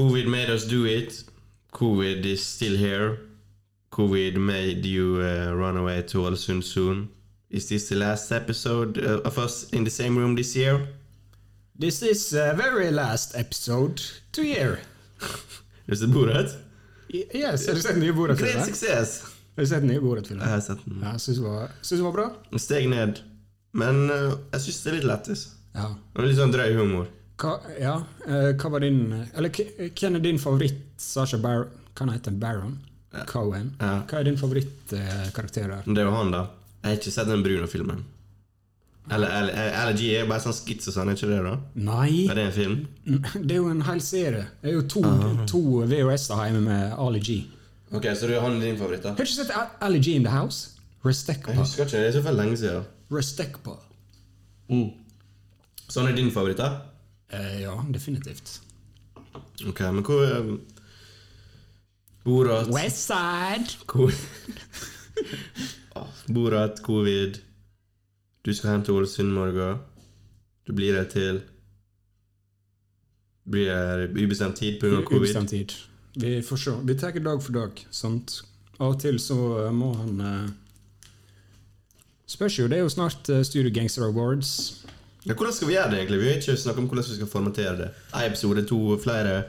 COVID made us do it. COVID is still here. COVID made you uh, run away to Ålesund soon. Is this the last episode uh, of us in the same room this year? This is uh, very last episode to year. Er det Borat? Yes, har du sett den nye Great success! Har du sett den nye Jeg Borat-filmen? har sett den. Ja, syns synes det var bra. Steg ned. Men uh, jeg syns det er litt lættis. Ja. Og Litt sånn drøy humor. Hva, ja, eh, hva var din Eller hvem er din favoritt Sasha Baron? Hva han heter han? Baron? Cohen? Ja. Hva er din favorittkarakter der? Det er jo han, da. Jeg har ikke sett den Bruno-filmen. Eller, eller, eller G er bare sånn skits og sånn, er ikke det? da? Nei! Er det en film? Det er jo en hel serie. Det er jo to, Ah. to VHS-er hjemme med Ali G. Ok, Så du, han er din favoritt, da? Har du ikke sett Ali G in the House? Restekpa. Jeg husker ikke, det er så lenge siden. Restekpa. Så han er din favoritt, da? Eh, ja, definitivt. Ok, men hvor um, Borat Westside! Hvor Borat, covid Du skal hjem til Ålesund i morgen. Du blir her til Blir her ubestemt tid pga. covid. Ubestemt tid. Vi får se. Vi tar det dag for dag. Sant? Av og til så eh, må han uh, Spørs jo. Det er jo snart uh, Studio Gangster Awards. Ja, hvordan skal vi gjøre det, egentlig? Vi har ikke snakket om hvordan vi skal formatere det. En episode, to, flere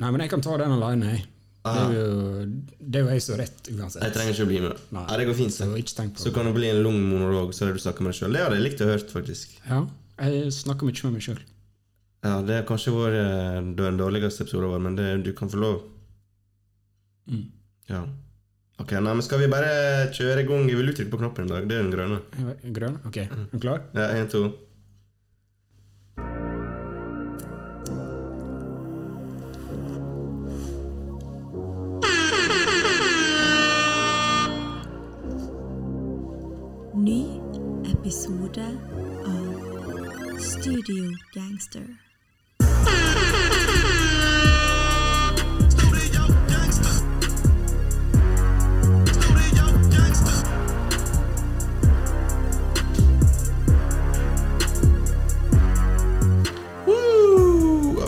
Nei, men jeg kan ta den alene. jeg. Det Ah. er jo, det er jo jeg som har rett, uansett. Jeg trenger ikke å bli med. Nei. Det går fint. Så Så, kan det bli en lang monolog, så er det du snakker med deg sjøl. Det hadde jeg likt å høre, faktisk. Ja, jeg snakker mye med meg sjøl. Ja, Det har kanskje vært eh, den dårligste episoden vår, men det, du kan få lov. Mm. Ja. Ok, nei, men Skal vi bare kjøre i gang? Jeg vil uttrykke på knappen i dag. Det er den grønne. Grønn? Ok, er du klar? Ja, en, to. Ny episode av Studio Gangster.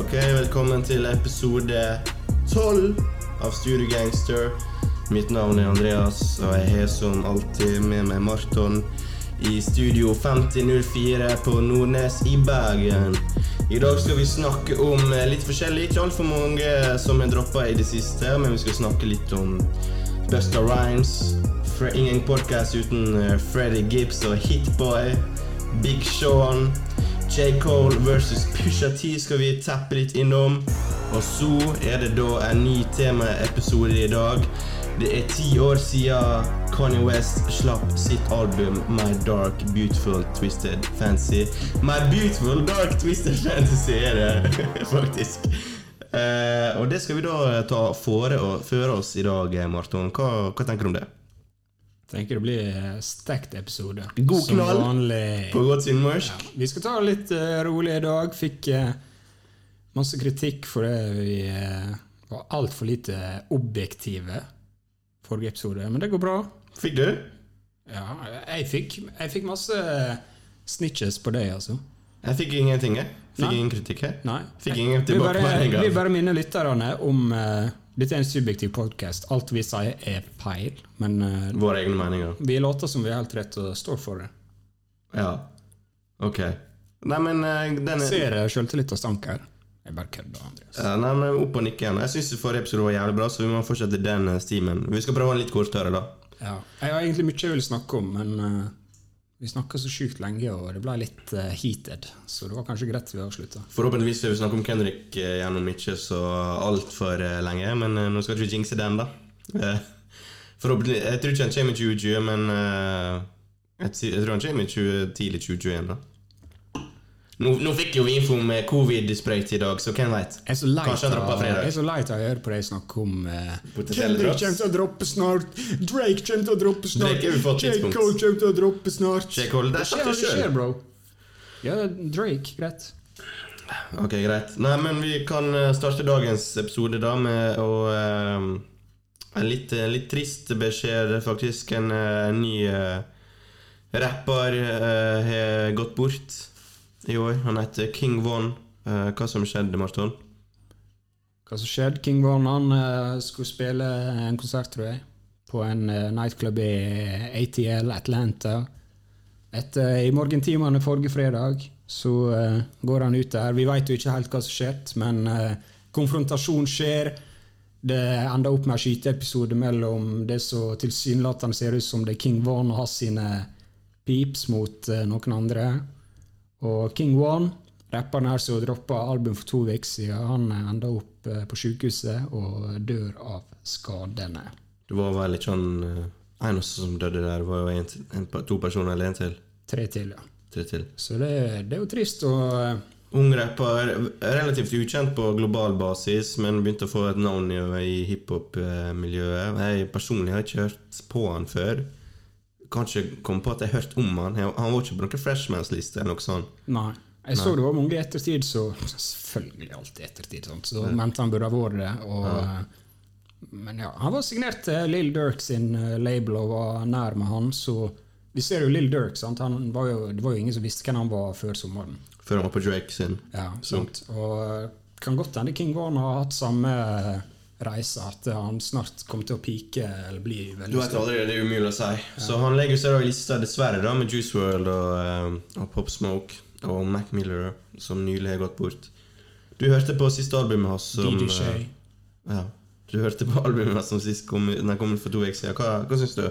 Ok, velkommen til episode 12 av Studio Gangster. Mitt navn er Andreas, og jeg har som alltid med meg Marton i Studio 5004 på Nordnes i Bergen. I dag skal vi snakke om eh, litt forskjellig. Ikke altfor mange som har droppa i det siste, men vi skal snakke litt om Busta Rhymes. Ingen podkast uten Freddy Freddie Gibbs og Hitboy. Big Sean. J. Cole versus Pusha T skal vi tappe litt innom. Og så er det da en ny temaepisode i dag. Det er ti år siden Kanye West slapp sitt album My Dark Beautiful Twisted Fancy. My Beautiful Dark Twisted Fantasy er det, faktisk. Eh, og det skal vi da ta fore og føre oss i dag, Marton. Hva, hva tenker du om det? Tenker det blir stekt episode. God knall. På godt sunnmørsk? Vi skal ta det litt uh, rolig i dag. Fikk uh, masse kritikk for det vi uh, var altfor lite objektive forrige episode, men det går bra. Fikk du? Ja, jeg fikk, jeg fikk masse snitches på deg, altså. Jeg fikk ingenting, jeg. Fikk Nei. ingen kritikk, jeg. Nei. Fikk ingen tilbakemeldinger. vi bare minner lytterne om uh, Dette er en subjektiv podkast. Alt vi sier, er feil. Men uh, Våre egne meninger. vi later som vi har helt rett og står for det. Ja. Ok. Nei, men eh, den er Ser sjøltillit og stank her? Jeg bare kødder, Andreas. ja, nei, men Opp og nikke igjen. Jeg syns forrige episode var jævlig bra, så vi må fortsette den steamen. stimen. Vi skal prøve den litt kortere, da. Ja. Jeg har egentlig mye jeg vil snakke om, men uh, vi snakka så sjukt lenge, og det ble litt uh, heated. Så det var kanskje greit vi avslutta. Forhåpentligvis vil vi snakke om Kendrick uh, gjennom ikke så altfor uh, lenge, men eh, nå skal vi ikke jinxe den, da. Eh, forhåpentlig, Jeg tror ikke han kommer i 2020, men eh, jeg, jeg tror han kommer i 20, tidlig 2021. da nå, nå fikk jo vi info om eh, covid-sprøyte i dag, så hvem veit? Jeg er så lei Kanskje han av fredag. jeg er så lei av å høre på deg snakke om uh, Kendrick kommer til å droppe snart, Drake kommer til å droppe snart, Drake er. Cole kommer til å droppe snart. J. Cole, det er skjer, det skjer, bro? Ja, Drake, greit. Ok, greit. Nei, men vi kan eh, starte dagens episode da med å uh, En litt, litt trist beskjed, faktisk. En eh, ny uh, rapper har gått bort i år. Han heter King Von. Eh, hva som skjedde, Marton? hva som skjedde. King Von han eh, skulle spille en konsert, tror jeg, på en eh, nightclub i ATL Atlanta. Etter, I morgentimene forrige fredag så går han ut der. Vi vet jo ikke helt hva som skjedde, men konfrontasjon skjer. Det ender opp med en skyteepisode mellom det som tilsynelatende ser ut som det er King Von og hans sine peeps mot noen andre. Og King One, rapperen her som droppa album for to uker siden, han eh, enda opp eh, på sykehuset og dør av skadene. Det var vel ikke han eh, eneste som døde der. Det var jo en, en, to personer eller en til. Tre til, ja. Tre til. Så det, det er jo trist. Og eh, Ung rapper, relativt ukjent på global basis, men begynte å få et navn i, i hiphop-miljøet. Jeg personlig har ikke hørt på han før. Kanskje kom på at jeg har hørt om han. Han var ikke på noen Freshmans-liste eller noe sånt. nei. Jeg så det var mange i ettertid så Selvfølgelig alltid ettertid, sant? så mente han burde ha vært det. Og, ja. Men ja, han var signert til Lill Durk sin eh, label og var nær med han, så vi ser jo Lill Durk. Sant? Han var jo, det var jo ingen som visste hvem han var før sommeren. Før han var på Drake sin. Ja, sant. Og eh, kan godt hende King Von har hatt samme eh, reise, at han snart kommer til å pike eller bli veldig Du vet aldri, det er umulig å si. Så han legger seg da i lista, dessverre, da, med Juice World og, eh, og Pop Smoke og Mac Miller, som nylig har gått bort. Du hørte på siste albumet hans som DJ eh, Shay. Ja. Du hørte på albumet som sist kom, den kom for to uker siden. Hva, hva syns du?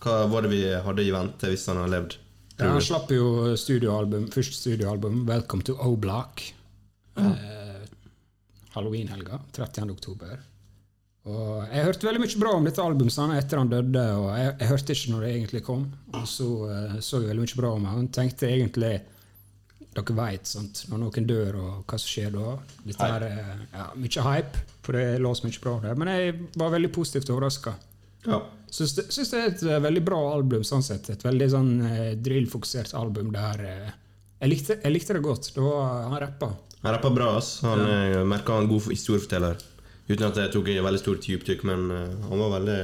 Hva var det vi hadde i vente hvis han hadde levd? Ja, han slapp jo studioalbum, første studioalbum, 'Welcome to O-Block'. Eh, Halloween-helga, 30. Og jeg hørte veldig mye bra om dette albumet sånn, etter han døde, og jeg, jeg hørte ikke når det egentlig kom. Og så uh, så jeg veldig mye bra om han. Tenkte egentlig Dere veit, når noen dør, og hva som skjer da. Dette her er ja, mye hype, for det lås mye bra der. Men jeg var veldig positivt overraska. Ja. Syns det, syns det er et eh, veldig bra album, sånn sett. Et veldig sånn eh, drillfokusert album der eh, jeg, likte, jeg likte det godt. Det var, han rappa. Han rappa bra, ass. Han ja. merka han god historieforteller. Uten at jeg tok et veldig stort dypdykk, men eh, han var veldig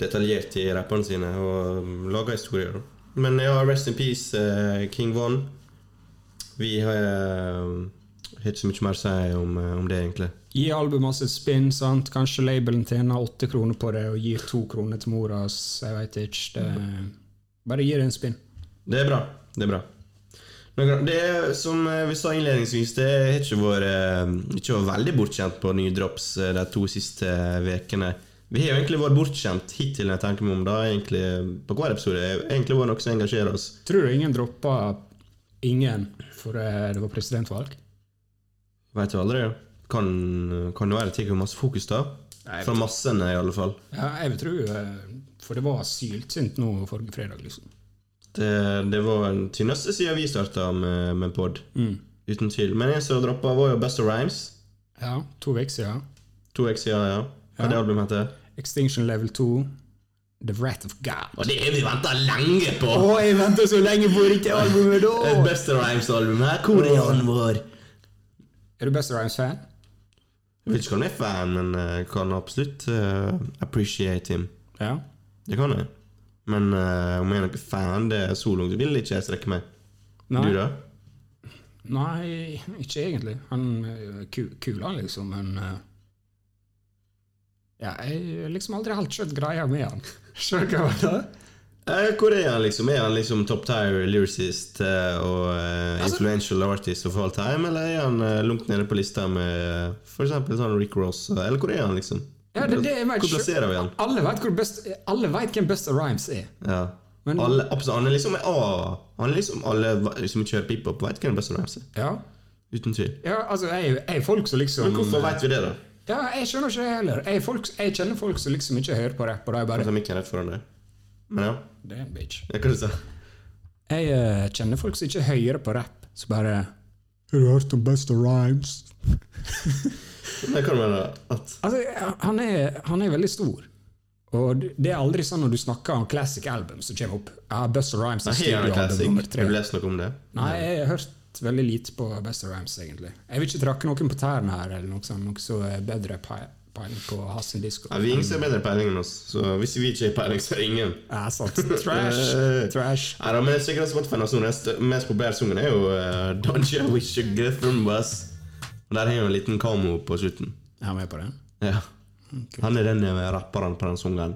detaljert i rappene sine og laga historier. Men ja, rest in peace, eh, King Von. Vi har eh, har ikke så mye mer å si om, om det, egentlig. Gi albumet hans et spinn. sant? Kanskje labelen tjener åtte kroner på det og gir to kroner til mora hans. Jeg veit ikke. Det, bare gi det en spinn. Det er bra. Det er bra. Det er, som eh, vi sa innledningsvis, det har ikke vært, eh, ikke vært veldig bortskjemt på nye drops eh, de to siste ukene. Vi har jo egentlig vært bortskjemt hittil, når jeg tenker meg om da, egentlig, på hver episode. Det har egentlig vært noe som engasjerer oss. Tror du ingen droppa ingen for det var presidentvalg? Vet du aldri. Kan, kan det være det tar masse fokus, da? Nei, Fra massene, i alle fall. Ja, jeg vil tro For det var syltynt nå forrige fredag, liksom. Det, det var den tynneste siden vi starta med, med pod. Uten tvil. Men en som droppa, var jo Best of Rhymes. Ja, to uker siden. To uker siden, ja. Hva er det albumet heter? Extinction Level 2. The Wrath of God. Og det har vi venta lenge på! Å, jeg venta så lenge på riktig albumet, da! Best of Rhymes-album her. Hvor er han vår? Er du Best of Rhymes-fan? Jeg vet ikke om jeg er fan, men jeg kan absolutt uh, appreciate him. Ja. Det kan jeg. Men uh, om jeg er noen fan, det er så langt vil ikke jeg strekke meg. Nei. Du, da? Nei, ikke egentlig. Han er kula, kul, han, liksom, men uh, Ja, jeg har liksom aldri helt skjønt greia med han. Skjønner hva det mener? Eh, hvor er han, liksom? Er han liksom top tier lyricist eh, og Altså- influential artist of all time, eller er han eh, langt nede på lista med for eksempel sånn Rick Ross? Eller hvor er han, liksom? Ja, det, det, Hvor plasserer vi den? Alle vet, best, alle vet hvem Busta Rhymes er. Ja. Men- alle, absolutt, han er liksom A. Han er liksom Alle som ikke hører hiphop, vet hvem Busta Rhymes er. Ja, Uten tvil. ja altså, jeg jeg er folk som liksom Men hvorfor vet vi det, da? Ja, Jeg skjønner ikke det heller. Jeg, er folk, jeg kjenner folk som liksom ikke hører på rapp, og de Jeg bare tar mikken rett foran deg. Men ja, Det er en bitch. ja hva du sa Jeg uh, kjenner folk som ikke hører på rapp, så bare Har du hørt om Busta of Rhymes? hva mener du? at Altså, han er, han er veldig stor. Og det er aldri sånn når du snakker om classic album som kommer opp. Ja, Best of Rhymes er Nei, studioalbum nummer tre. Har du lest noe om det? Nei, jeg har hørt veldig lite på Best of Rhymes, egentlig. Jeg vil ikke trakke noen på tærne her, eller noe sånt, noe så bedre peiling på Hassen disko. Ja, vi ingen har bedre peiling enn oss, så hvis vi ikke har peiling, så er ingen. Ja, sant. Trash. Trash. Ja, da, men sikkert Spotify nå, så den mest populære sangen er jo uh, Don't You Wish You Get From Us. Og Der har vi en liten kamo på slutten. Er han med på det? Ja. Han er den rapperen på den sangen.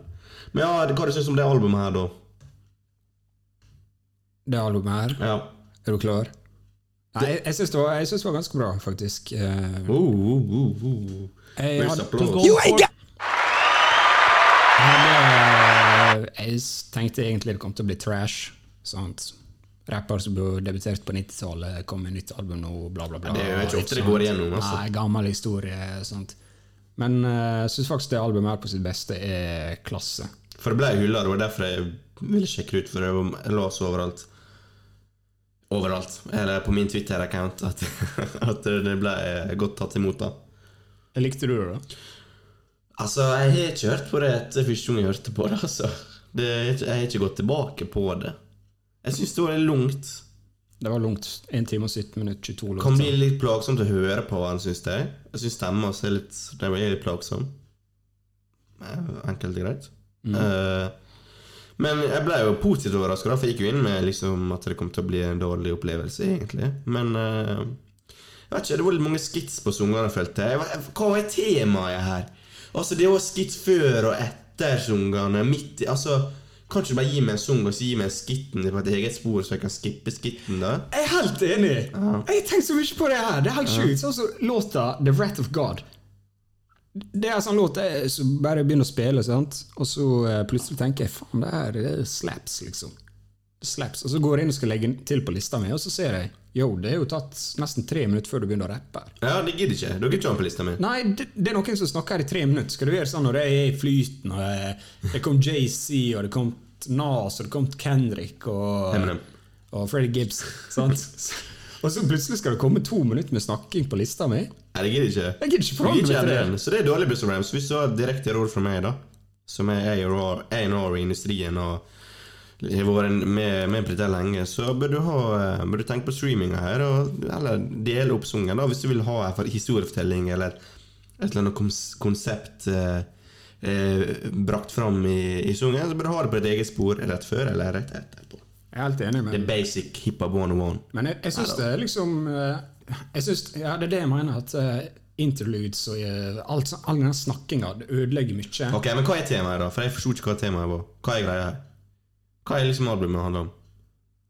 Men ja, hva syns du om det albumet her, da? Det albumet her. Ja. Er du klar? Nei, jeg, jeg syns det, det var ganske bra, faktisk. Uh, Uh, uh, uh, uh. jeg hadde, applause. jeg Jeg s- tenkte egentlig det kom til å bli trash. Sant? Rapper som ble debutert på 90-tallet, kom med nytt album nå, bla, bla, bla. Det er jo ikke ofte det går igjennom, altså. Nei, gammel historie. sånt. Men jeg jeg syns faktisk det albumet her på sitt beste er klasse. For det ble hylla, det var derfor jeg ville sjekke det ut, for jeg var- jeg overalt. Overalt. Eller på min Twitter-account at, at det ble godt tatt imot, da. Likte du det, da? Altså, jeg har ikke hørt på det etter første gang jeg hørte på det, altså. Det, jeg har ikke gått tilbake på det. Jeg syns det var litt lungt. Det var lungt. 1 time og 17 minutter, 22 Kan bli litt plagsomt å høre på han, syns jeg. Jeg syns stemmen hans er litt er litt plagsom. Enkelt og greit. Mm. Uh, men jeg ble jo positivt overraska, for jeg gikk jo inn med liksom at det kom til å bli en dårlig opplevelse, egentlig. Men uh, jeg vet ikke, det var litt mange skits på sangene, følte jeg. Hva- var temaet her? Altså, det var skits før og etter sangene. Midt i Altså, kan ikke du bare gi meg en sang og så gi meg en skitten på et eget spor, så jeg kan skippe skitten, da? Jeg er helt enig! Jeg har tenkt så mye på det her. Det er helt sjukt. Sånn som låta 'The Wrath of God'. Det er en sånn låt jeg så bare begynner å spille, sant? og så eh, plutselig tenker jeg faen, det her det er slaps, liksom. Slaps. Og så går jeg inn og skal legge til på lista mi, og så ser jeg yo, det er jo tatt nesten tre minutter før du begynner å rappe. her. Ja, det gidder ikke. Dere ikke på lista mi. Nei, det, det er noen som snakker her i tre minutter. Skal du gjøre sånn når det er i flyten, og det, det kom JC, og det kom Nas, og det kom Kendrick og, Eminem. og Freddie Gibbs. Sant? og så plutselig skal det komme to minutter med snakking på lista mi. Nei, det gidder ikke. Jeg gidder ikke Jeg forholde meg til det. Så det er dårlig Buster Rams. Hvis du har direkte råd fra meg, da, som er A&R i industrien og har vært med, med på dette lenge, så bør du, ha, eh, bør du tenke på streaminga her, og, eller dele opp sungen, da, hvis du vil ha en historiefortelling eller et eller annet konsept eh, eh, brakt fram i, i sungen, så bør du ha det på et eget spor rett før eller rett etterpå. Jeg er helt enig med deg. basic hiphop 101. Men jeg, jeg syns det er liksom eh, jeg synes, Ja, det er det jeg mener, at eh, interludes og alt, sånn- all den snakkinga det ødelegger mye. Ok, men hva er temaet, da? For jeg forsto ikke hva temaet var. Hva er greia her? Hva er liksom albumet handler om?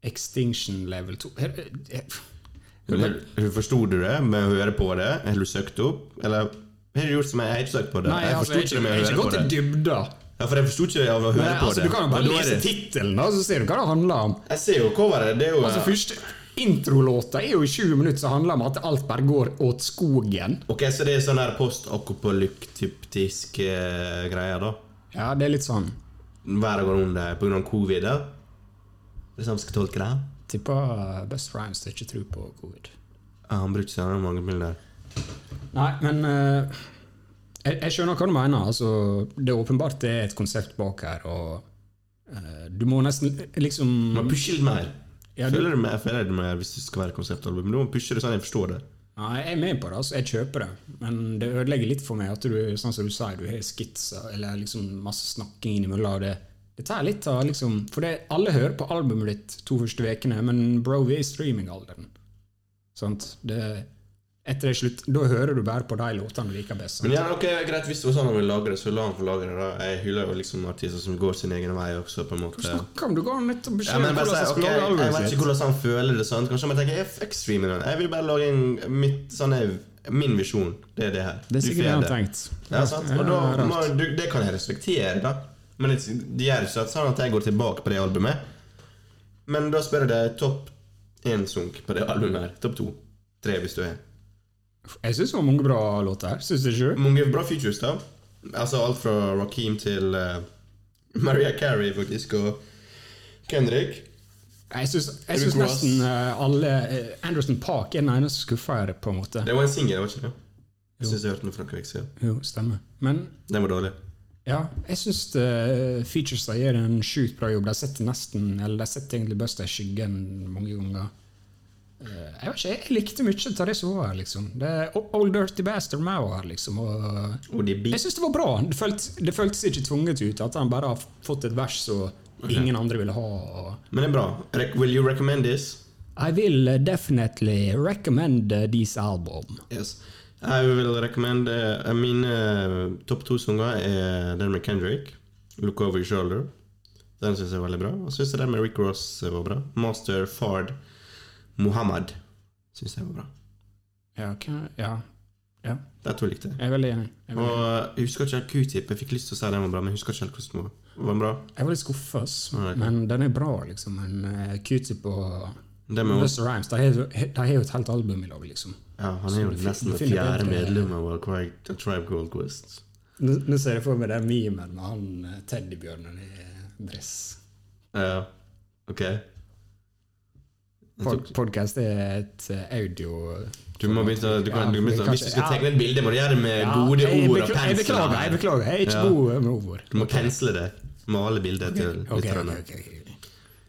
Extinction level 2 Her- eh, Forsto du det med å høre på det? Har du søkt opp? Eller har du gjort som jeg, jeg har søkt på det? Nei, jeg altså, jeg, ikke jeg på gått i dybda. Ja, For jeg forsto ikke av å høre Nei, på altså, det. du kan jo bare lese tittelen, så ser du hva det handler om. Jeg ser jo coveret. Det er jo Altså, først, Introlåta er jo i 20 minutter, som handler om at alt bare går åt skogen. Ok, Så det er sånn post-akopalyptisk eh, greier, da? Ja, det er litt sånn. Verden går under pga. covid? da? Det er sånn vi skal tolke det? Tipper Best Rhymes det ikke tror på covid. Ja, han bruker ikke så mange bilder. Nei, men uh, jeg, jeg skjønner hva du mener. Altså, det er åpenbart det er et konsept bak her, og uh, du må nesten liksom Man pusher litt mer. Ja, du- føler du mer, føler du mer hvis det skal være konseptalbum? Du må pushe det sånn jeg forstår det. Nei, jeg er med på det, altså. Jeg kjøper det. Men det ødelegger litt for meg at du sånn som du sier, du har skitser eller liksom masse snakking innimellom. Det, det tar litt av liksom For det, alle hører på albumet ditt to første ukene, men bro, vi er i streamingalderen. Sant? Det, etter det slutt, Da hører du bare på de låtene du liker best. Sant? Men ja, ok, greit, Hvis det var sånn han ville lage det, så la han få det. da Jeg hyller jo liksom artister som går sin egen vei også, på en måte. Snakk om du ga nettopp Ja, beskjed om men bare hvordan jeg skulle jeg, vet ikke hvordan han føler det sånn. Kanskje han tenker jeg streamen din. Jeg vil bare lage en, mitt, sånn er min visjon. Det er det her. Det er sikkert det han har tenkt. Ja, sant? Og da, må, du, det kan jeg respektere, da. Men det, det gjør ikke sånn at jeg går tilbake på det albumet. Men da spør jeg deg topp én sunk på det albumet her. Topp to. Tre, hvis du er. Jeg syns det var mange bra låter synes Syns du ikke? Mange bra features, da. Altså alt fra Rakeem til uh, Maria Carey, faktisk, og Kendrick. Jeg syns, nesten uh, alle uh, Anderson Park er den eneste skuffa her, på en måte. Det var en singel, var ikke det? Jeg syns jeg hørte noe fra noen uker. Jo, stemmer. Men Den var dårlig. ja, jeg syns featuresa gjør en sjukt bra jobb. De setter nesten Eller de setter egentlig Buster i skyggen mange ganger. Eh, jeg vet ikke, jeg likte mye av det som var her, liksom. Det er Old Dirty Bastard Mao her, liksom. Og Og jeg syns det var bra. Det, følt, det føltes ikke tvunget ut. At han bare har fått et vers som ingen andre ville ha. Og Men det er bra. Will you recommend this? I will uh, definitely recommend uh, this album. Yes. I will recommend uh, Mine uh, topp to sanger er den med Kendrick, 'Look Over Your Shoulder'. Den syns jeg er veldig bra. Og så syns den med Rick Ross var bra. 'Master Fard Mohammed' syns jeg var bra. Ja, okay. ja. ja. De to likte jeg. Jeg er veldig enig. Jeg veldig. Og jeg husker ikke helt Q-tip. Jeg fikk lyst til å si den var bra, men jeg husker ikke helt hvordan den var. Bra? jeg var litt skuffa. Ja, men den er bra, liksom. Men uh, Q-tip og Den Rhymes de har jo- et helt album i lag, liksom. Ja, han er jo nesten det fjerde medlem av Tribe Gold Quest. Nå, nå ser jeg for meg den memen med han eh, teddybjørnen i dress. Ja, ok. Pod Podkast er et eh, audio Du må begynne, du kan, du kan, kanskje- Hvis du skal tegne et bilde, må du gjøre det med Ja, gode ord og pensel. Jeg beklager, jeg beklager. Jeg er ikke Ja. god med ord. Du må pensle det. Male bildet til lytterne. Okay, okay, ok, ok.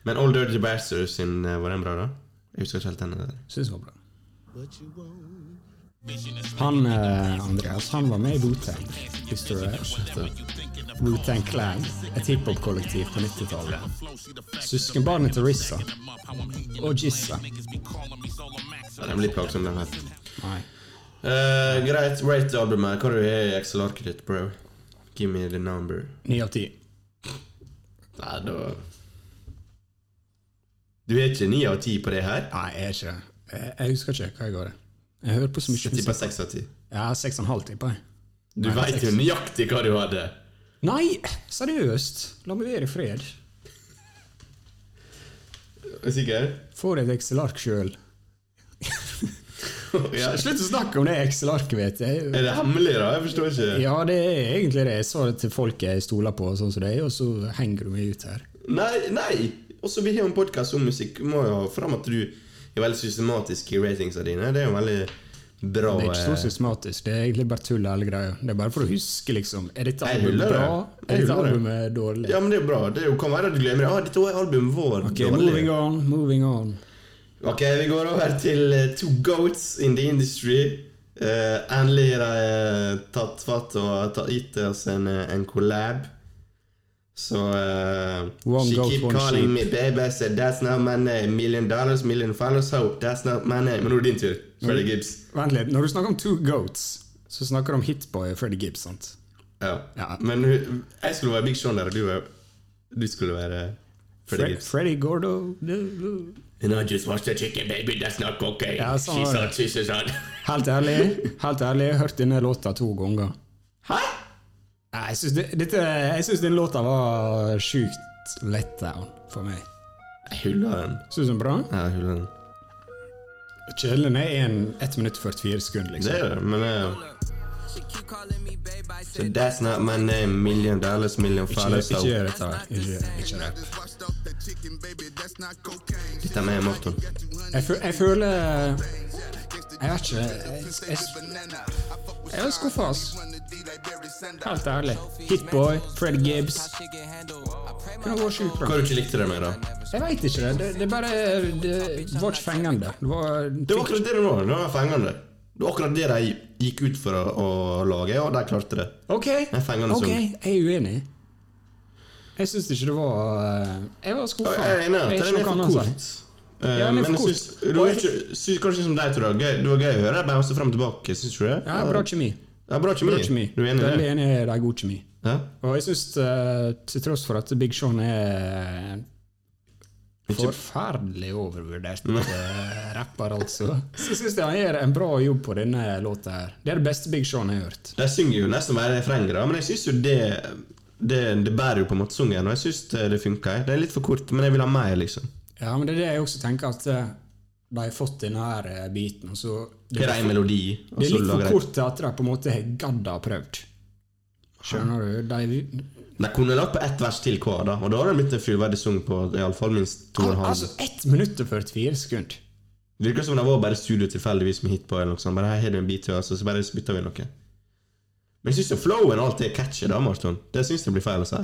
Men Old Dirty Bastard sin, eh, var den bra, da? Jeg husker ikke helt den. Syns det var bra. Han eh, Andreas, han var med i Wu-Tang. Visste du det? Wu-Tang Clan, et hiphop-kollektiv på 90-tallet. Søskenbarnet til Rissa. Og Jizza. Ja, den blir plagsom, den her. Nei. Uh, greit, rate albumet. Hva har du i Excel-arket ditt, bro? Give me the number. Ni av ti. Nei, da Du er ikke ni av ti på det her? Nei, jeg er ikke jeg, jeg husker ikke hva jeg ga det. Jeg hører på så mye Jeg tipper musikk. seks av ti. Ja, seks og en halv, tipper jeg. Du veit jo nøyaktig hva du hadde. Nei, seriøst! La meg være i fred. Er du sikker? Få deg et Excel-ark sjøl. ja. Slutt å snakke om det Excel-arket, vet jeg. Er det hemmelig, da? Jeg forstår ikke. Ja, det er egentlig det. Jeg sa det til folk jeg stoler på, sånn som deg, og så henger du meg ut her. Nei, nei! Også vi har en podkast om musikk. Du må jo fram at du er veldig systematisk i ratingsa dine. Det er jo veldig bra. Det er ikke så eh, systematisk. Det er egentlig bare tull, hele greia. Det er bare for å huske, liksom. Er dette albumet bra? Er dette albumet dårlig? Ja, men det er bra. Det kan være at du glemmer det. Ah, dette var albumet vår. Ok, dårlig. moving on, moving on. Ok, vi går over til eh, Two Goats in the Industry. Uh, endelig har de tatt fatt og tatt, gitt oss en, en collab. Så uh, She goes, keep calling sheep. me baby, I said that's not my name. Million dollars, million followers, hope that's not my name. Men nå er det din tur. Freddie Mm. Gibbs. Vent litt. Når du snakker om Two Goats, så snakker du om Hitboy og Freddie Gibbs, sant? Ja. Ja. Men jeg skulle være Big Sean der, og du, du skulle være Freddie Fre Gibbs. Freddie Gordo No, no. And I just watched the chicken, baby, that's not cocaine. Ja, sånn She var said, det. she said, son. Helt ærlig, helt ærlig, jeg har hørt denne låta to ganger. Hæ? Nei, Jeg syns, det, dette, jeg syns den låta var sjukt letdown for meg. Jeg hyller den. Syns du den er bra? Ja, jeg hyller den. Kjelen er 1 minutt og 44 sekunder, liksom. Det er det, men det I So that's not my name. Million dollars, million followers. ikke gjør dette her. Ikke, det. Dette er med Morten. Jeg føler Jeg vet ikke. Jeg, jeg, jeg er skuffa, ass. Helt ærlig. Hitboy, Fred Gibbs. Det var sjukt Hva bra. du ikke likte det med, da? Jeg veit ikke det. Det, det bare Det var ikke fengende. Det var, Det var akkurat det det var. Det var fengende. Det var akkurat det de gikk ut for å, å lage, og de klarte det. Ok, En fengende ok, jeg er uenig. Jeg syns ikke det var eh, Jeg var skuffa. Jeg er enig. Det er noe annet Eh, Ja, men jeg syns du var ikke, syns kanskje som deg, tror jeg. Det var gøy å høre. Jeg bounced frem og tilbake. Syns du det? Ja, bra kjemi. Ja, bra kjemi. Bra kjemi. Du er enig i Veldig det? enig i det er god kjemi. Ja? Og jeg syns, til tross for at Big Sean er forferdelig overvurdert eh, rapper, altså, så syns jeg han gjør en bra jobb på denne låta her. Det er det beste Big Sean har hørt. De synger jo nesten bare refrenger, men jeg syns jo det det, det bærer jo på en måte sungen, og jeg syns det funker. Det er litt for kort, men jeg vil ha mer, liksom. Ja, men det er det jeg også tenker, at eh, de har fått denne her eh, biten, og så Det er en melodi, Det er litt for kort til at de på en måte har gadd ha prøvd. Skjønner du? De, De kunne lagt på ett vers til hver, da, og da hadde det blitt en fullverdig sang på iallfall minst to og en halv. altså, 1 minutt og 44 sekunder. Det virker som det var bare studio tilfeldigvis med hitboy eller noe sånt. Bare her har du en bit til oss, så bare bytter vi noe. Men jeg syns flowen alltid er catchy, da, Marton. Det syns jeg blir feil å si.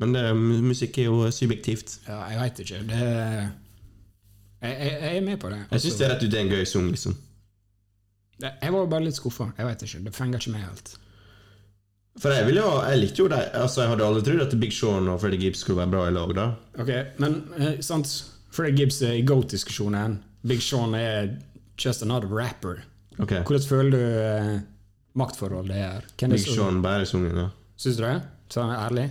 Men det, musikk er jo subjektivt. Ja, jeg veit ikke. Det jeg, jeg, jeg er med på det. Jeg syns det er rett ut det en gøy sang, liksom. Jeg var bare litt skuffa. Jeg vet ikke. Det fenger ikke meg helt. For jeg, ville jo, jeg likte jo det. Altså, jeg hadde aldri trodd at Big Sean og Freddie Gibbs skulle være bra i lag, da. Ok, men eh, sant Freddy Gibbs er i GOAT-diskusjonen. Big Sean er just another rapper. Ok. Hvordan føler du eh, maktforholdet er? Hvem Big Sean bærer sungen, da. Syns du det? Sånn ærlig?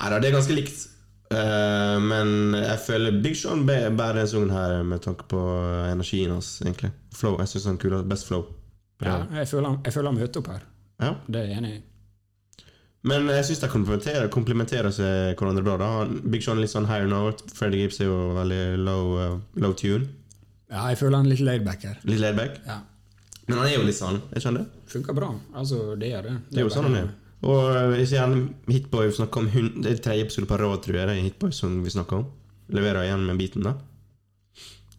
Nei det er ganske likt. Uh, men jeg føler Big Sean bæ- bærer denne sangen her med tanke på energien hans, egentlig. Flow. Jeg syns han er kul. Best flow. Ja, jeg føler, han- jeg føler han møter opp her. ja. Det er jeg enig i. Men jeg syns de komplementerer, komplementerer seg hverandre bra. da Big Sean er litt sånn higher note. Freddie Gibbs er jo veldig low, uh, low tune. Ja, jeg føler han litt laidback her. Litt laidback. Ja. Men han er jo litt sånn. Jeg skjønner det. Funker bra. Altså, det gjør det. Det er jo sånn han er. Og eh, gjerne Hitboy snakker om hun, Det er tredje episode på rad, tror jeg. Det er Hitboy som vi snakker om. Leverer igjen med biten, da.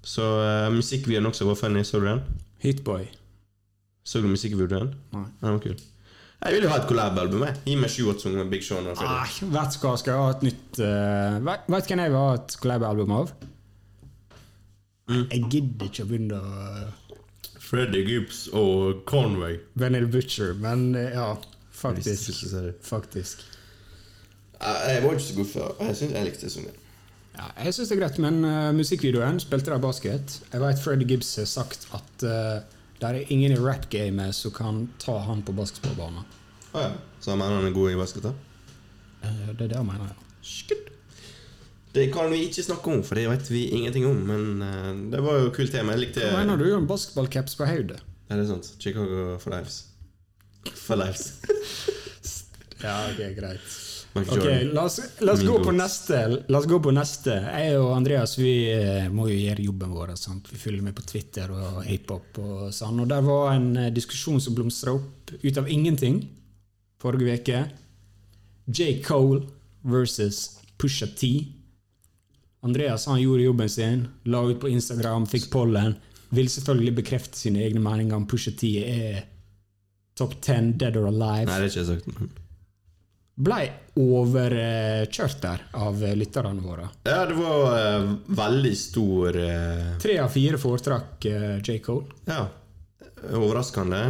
Så uh, musikkvideoen også var funny. Så du den? Hitboy. Så du musikkvideoen? Nei. Den var kul. Jeg vil jo ha et collab-album. Gi meg sju-åtte sanger med Big Sean. og vet du hva, skal jeg ha et nytt uh, Vet vet hvem jeg vil ha et collab-album av? Mm. Jeg gidder ikke å begynne å Freddy Gibbs og Conway. Benny the Butcher, men ja, faktisk. Hvis du ser det. Faktisk. Jeg var ikke så god før. Jeg synes jeg likte sangen. Ja, jeg syns det er greit, men uh, musikkvideoen spilte de basket. Jeg vet Fred Gibbs har sagt at uh, det er ingen i rap-gamet som kan ta han på basketballbanen. Oh, ja. Så han mener han er god i basket? da? Uh, det er det han mener, ja. Skutt. Det kan vi ikke snakke om, for det vet vi ingenting om. Men eh, det var jo et kult tema. Jeg likte Hva mener du om basketballcaps på hodet? Er det sant? Chicago for lives. For lives. Ja, ok, greit. Ok, la oss, la oss gå på neste. La oss gå på neste. Jeg og Andreas vi eh, må jo gjøre jobben vår. Sant? Vi følger med på Twitter og hiphop og sånn. Og der var en eh, diskusjon som blomstra opp ut av ingenting forrige uke. J. Cole versus Pusha T. Andreas han gjorde jobben sin, la ut på Instagram, fikk pollen. Vil selvfølgelig bekrefte sine egne meninger om Pusha T er top 10 dead or alive Nei, det er ikke sagt. blei overkjørt der av lytterne våre. Ja, det var uh, veldig stor eh, Tre av fire foretrakk uh, J. Cole. Ja. Overraskende.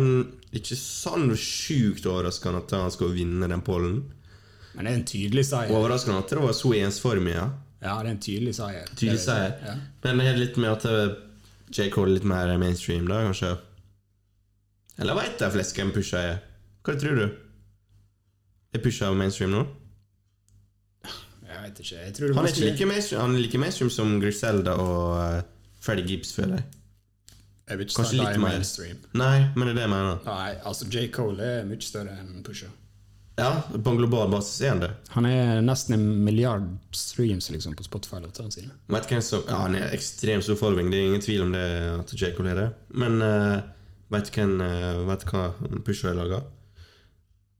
Ikke sånn sjukt overraskende at han skal vinne den pollen. Men det er en tydelig seier. Overraskende at det var så ensformig, ja. Ja, det er en tydelig seier. Tydelig seier. Ja. Men det er litt med at J. Cole er litt mer mainstream, da, kanskje? Eller veit de flest hvem Pusha er? Hva tror du? Er Pusha mainstream nå? Jeg vet ikke. Jeg tror det Han er ikke like mainstream, han er like mainstream som Griselda og uh, Freddy Gibbs, føler jeg. Jeg vil ikke Kanskje litt er mer. mainstream. Nei, men det er det jeg mener. Nei, altså J. Cole er mye større enn Pusha. Ja, på en global basis er han det. Han er nesten en milliard streams liksom, på Spotify-låtene sine. Ja, Han er ekstremt stor following, det er ingen tvil om det at J. Cole er det. Men uh, vet du hvem, uh, vet hva Pusha har laga?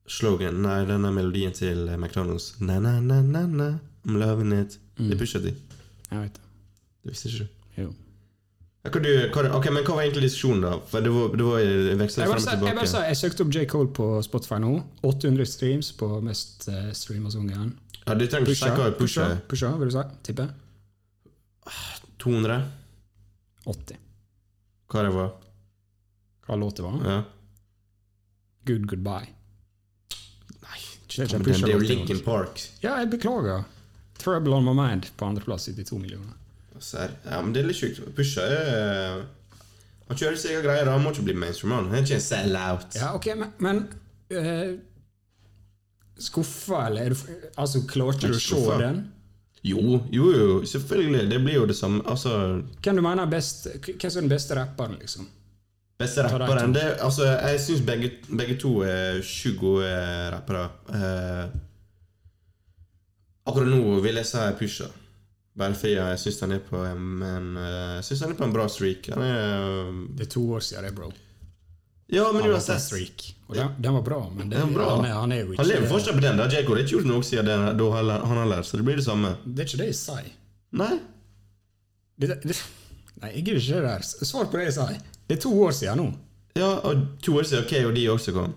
Slogan, nei, denne melodien til McDonald's. Na, na, na, na, na, I'm loving it. Det pusha de. Jeg vet det. Det visste ikke du. Jo. Du, ok, men hva var egentlig diskusjonen, da? For det var, det var vekslet Jeg, frem og tilbake. jeg, bare sa, jeg søkte opp J. Cole på Spotify nå. 800 streams på mest uh, streama sangeren. Ja, Du trenger ikke Pusha, sjekke hva Pusha Pusha, er. Pusha, vil du si? Tipper. 200? 80. Hva det var? Hva låt det var? Ja. Good Goodbye. Nei, Det er det er jo også. Park. Ja, jeg beklager. Trouble on my mind på andreplass, 72 millioner. Serr. Ja, men det er litt sjukt. Pusha er Han kjører sine greier. Han må ikke bli mainstream. Han er ikke en sell-out. Ja, ok, men, men uh, Skuffa, eller er du Altså, klarte du å se den? Jo, jo, jo, selvfølgelig. Det blir jo det samme. Altså, Hvem du mener er best Hvem som er den beste rapperen, liksom? Beste rapperen det, altså, Jeg syns begge, begge to er sjukt gode rappere. Eh, akkurat nå vil jeg si Pusha. Fordi jeg syns han er på en, en, eh, jeg synes han er på en bra streak. Han er Det er to år siden det, bro. Ja, men uansett. streak. Og den, den var bra, men det, bra. Han, er, han er jo ikke Han lever fortsatt på den. da J. Det er ikke gjort noe siden den, da han lært, så det blir det samme. Det er ikke det jeg sier. Nei. Det, det, nei, jeg gidder ikke det der. Svar på det jeg sier. Det er to år siden nå. Ja, og to år siden KOD også kom.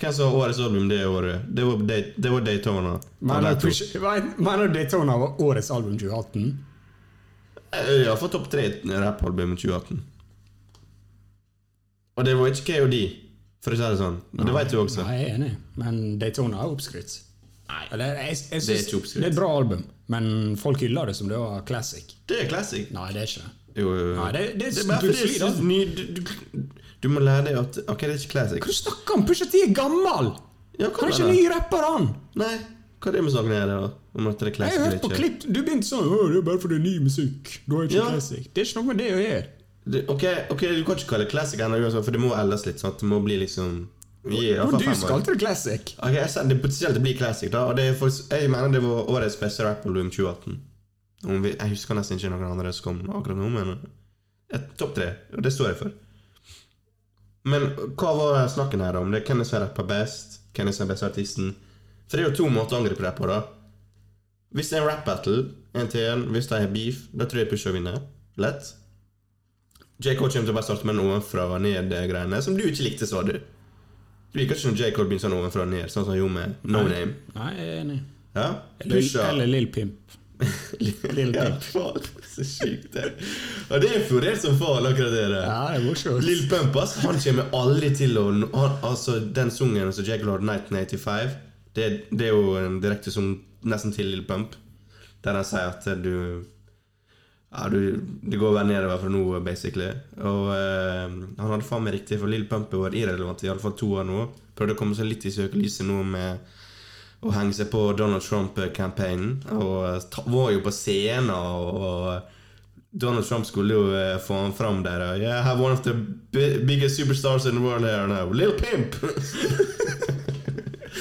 Hvem som var årets album det året? Det var, Day- det var Daytona. Mener du Daytona var årets album 2018? Jeg har fått topp tre rappalbum i 2018. Og det var ikke KOD, for å si det sånn. Det vet du også. Nei, jeg er enig, men Daytona er oppskrytt. Eller, jeg, jeg Det er ikke oppskrytt. det er et bra album, men folk hyller det som det var classic. Det er classic. Nei, det er ikke det. Jo, jo, jo. Nei, det, det, er bare fordi jeg ny, du, du, du må lære deg at Ok, det er ikke classic. Hva du snakker om? Pusha T er gammel! Ja, hva Han er ikke ny rapper, han! Nei, hva er det med saken her, da? Om at det er Jeg classic har eller hørt på klipp Du begynte sånn «Å, Det er bare fordi det er ny musikk. Da er ikke Ja. classic. Det er ikke noe med det å gjøre. Ok, ok, du kan ikke kalle det classic ennå, for det må eldes litt. sant? Det må bli liksom fall du skal til kalte det classic. Ok, jeg det potensielt blir classic, da. Og det er for, jeg mener det var årets beste rappalbum 2018. Vi, jeg husker nesten ikke noen andre som kom akkurat nå, men et topp tre. Og det står jeg for. Men hva var snakken her om? Det er hvem som rapper best? Hvem som er beste artisten? For det er jo to måter å angripe det på, da. Hvis det er en rap battle, en til en, hvis det er beef, da tror jeg Pusha vinner. Lett. J. Cole kommer til å bare starte med en ovenfra og ned-greiene, som du ikke likte, sa du. Du liker ikke når J. Cole begynner sånn ovenfra og ned, sånn som han gjorde med No Name. Nei, jeg er enig. Ja? Eller, Lil eller Lill Pimp. Ja, så sykt det. Og det er florert som faen, akkurat det der. Ja, det er morsomt. Lill Pump, ass, han kommer aldri til å han, Altså, den sungen som Jack Lord 1985, det, det er jo en direkte sang nesten til Lill Pump, der han sier at du ja, du, Det går bare nedover fra nå, basically. Og uh, han hadde faen meg riktig, for Lill Pump har vært irrelevant i alle fall to år nå. Prøvde å komme seg litt i søkelyset nå med å henge seg på Donald Trump-campaignen. Og eh, var jo på scenen, og, Donald Trump skulle jo eh, få han fram der. Og, yeah, I have one of the biggest superstars in the world here now. Little Pimp!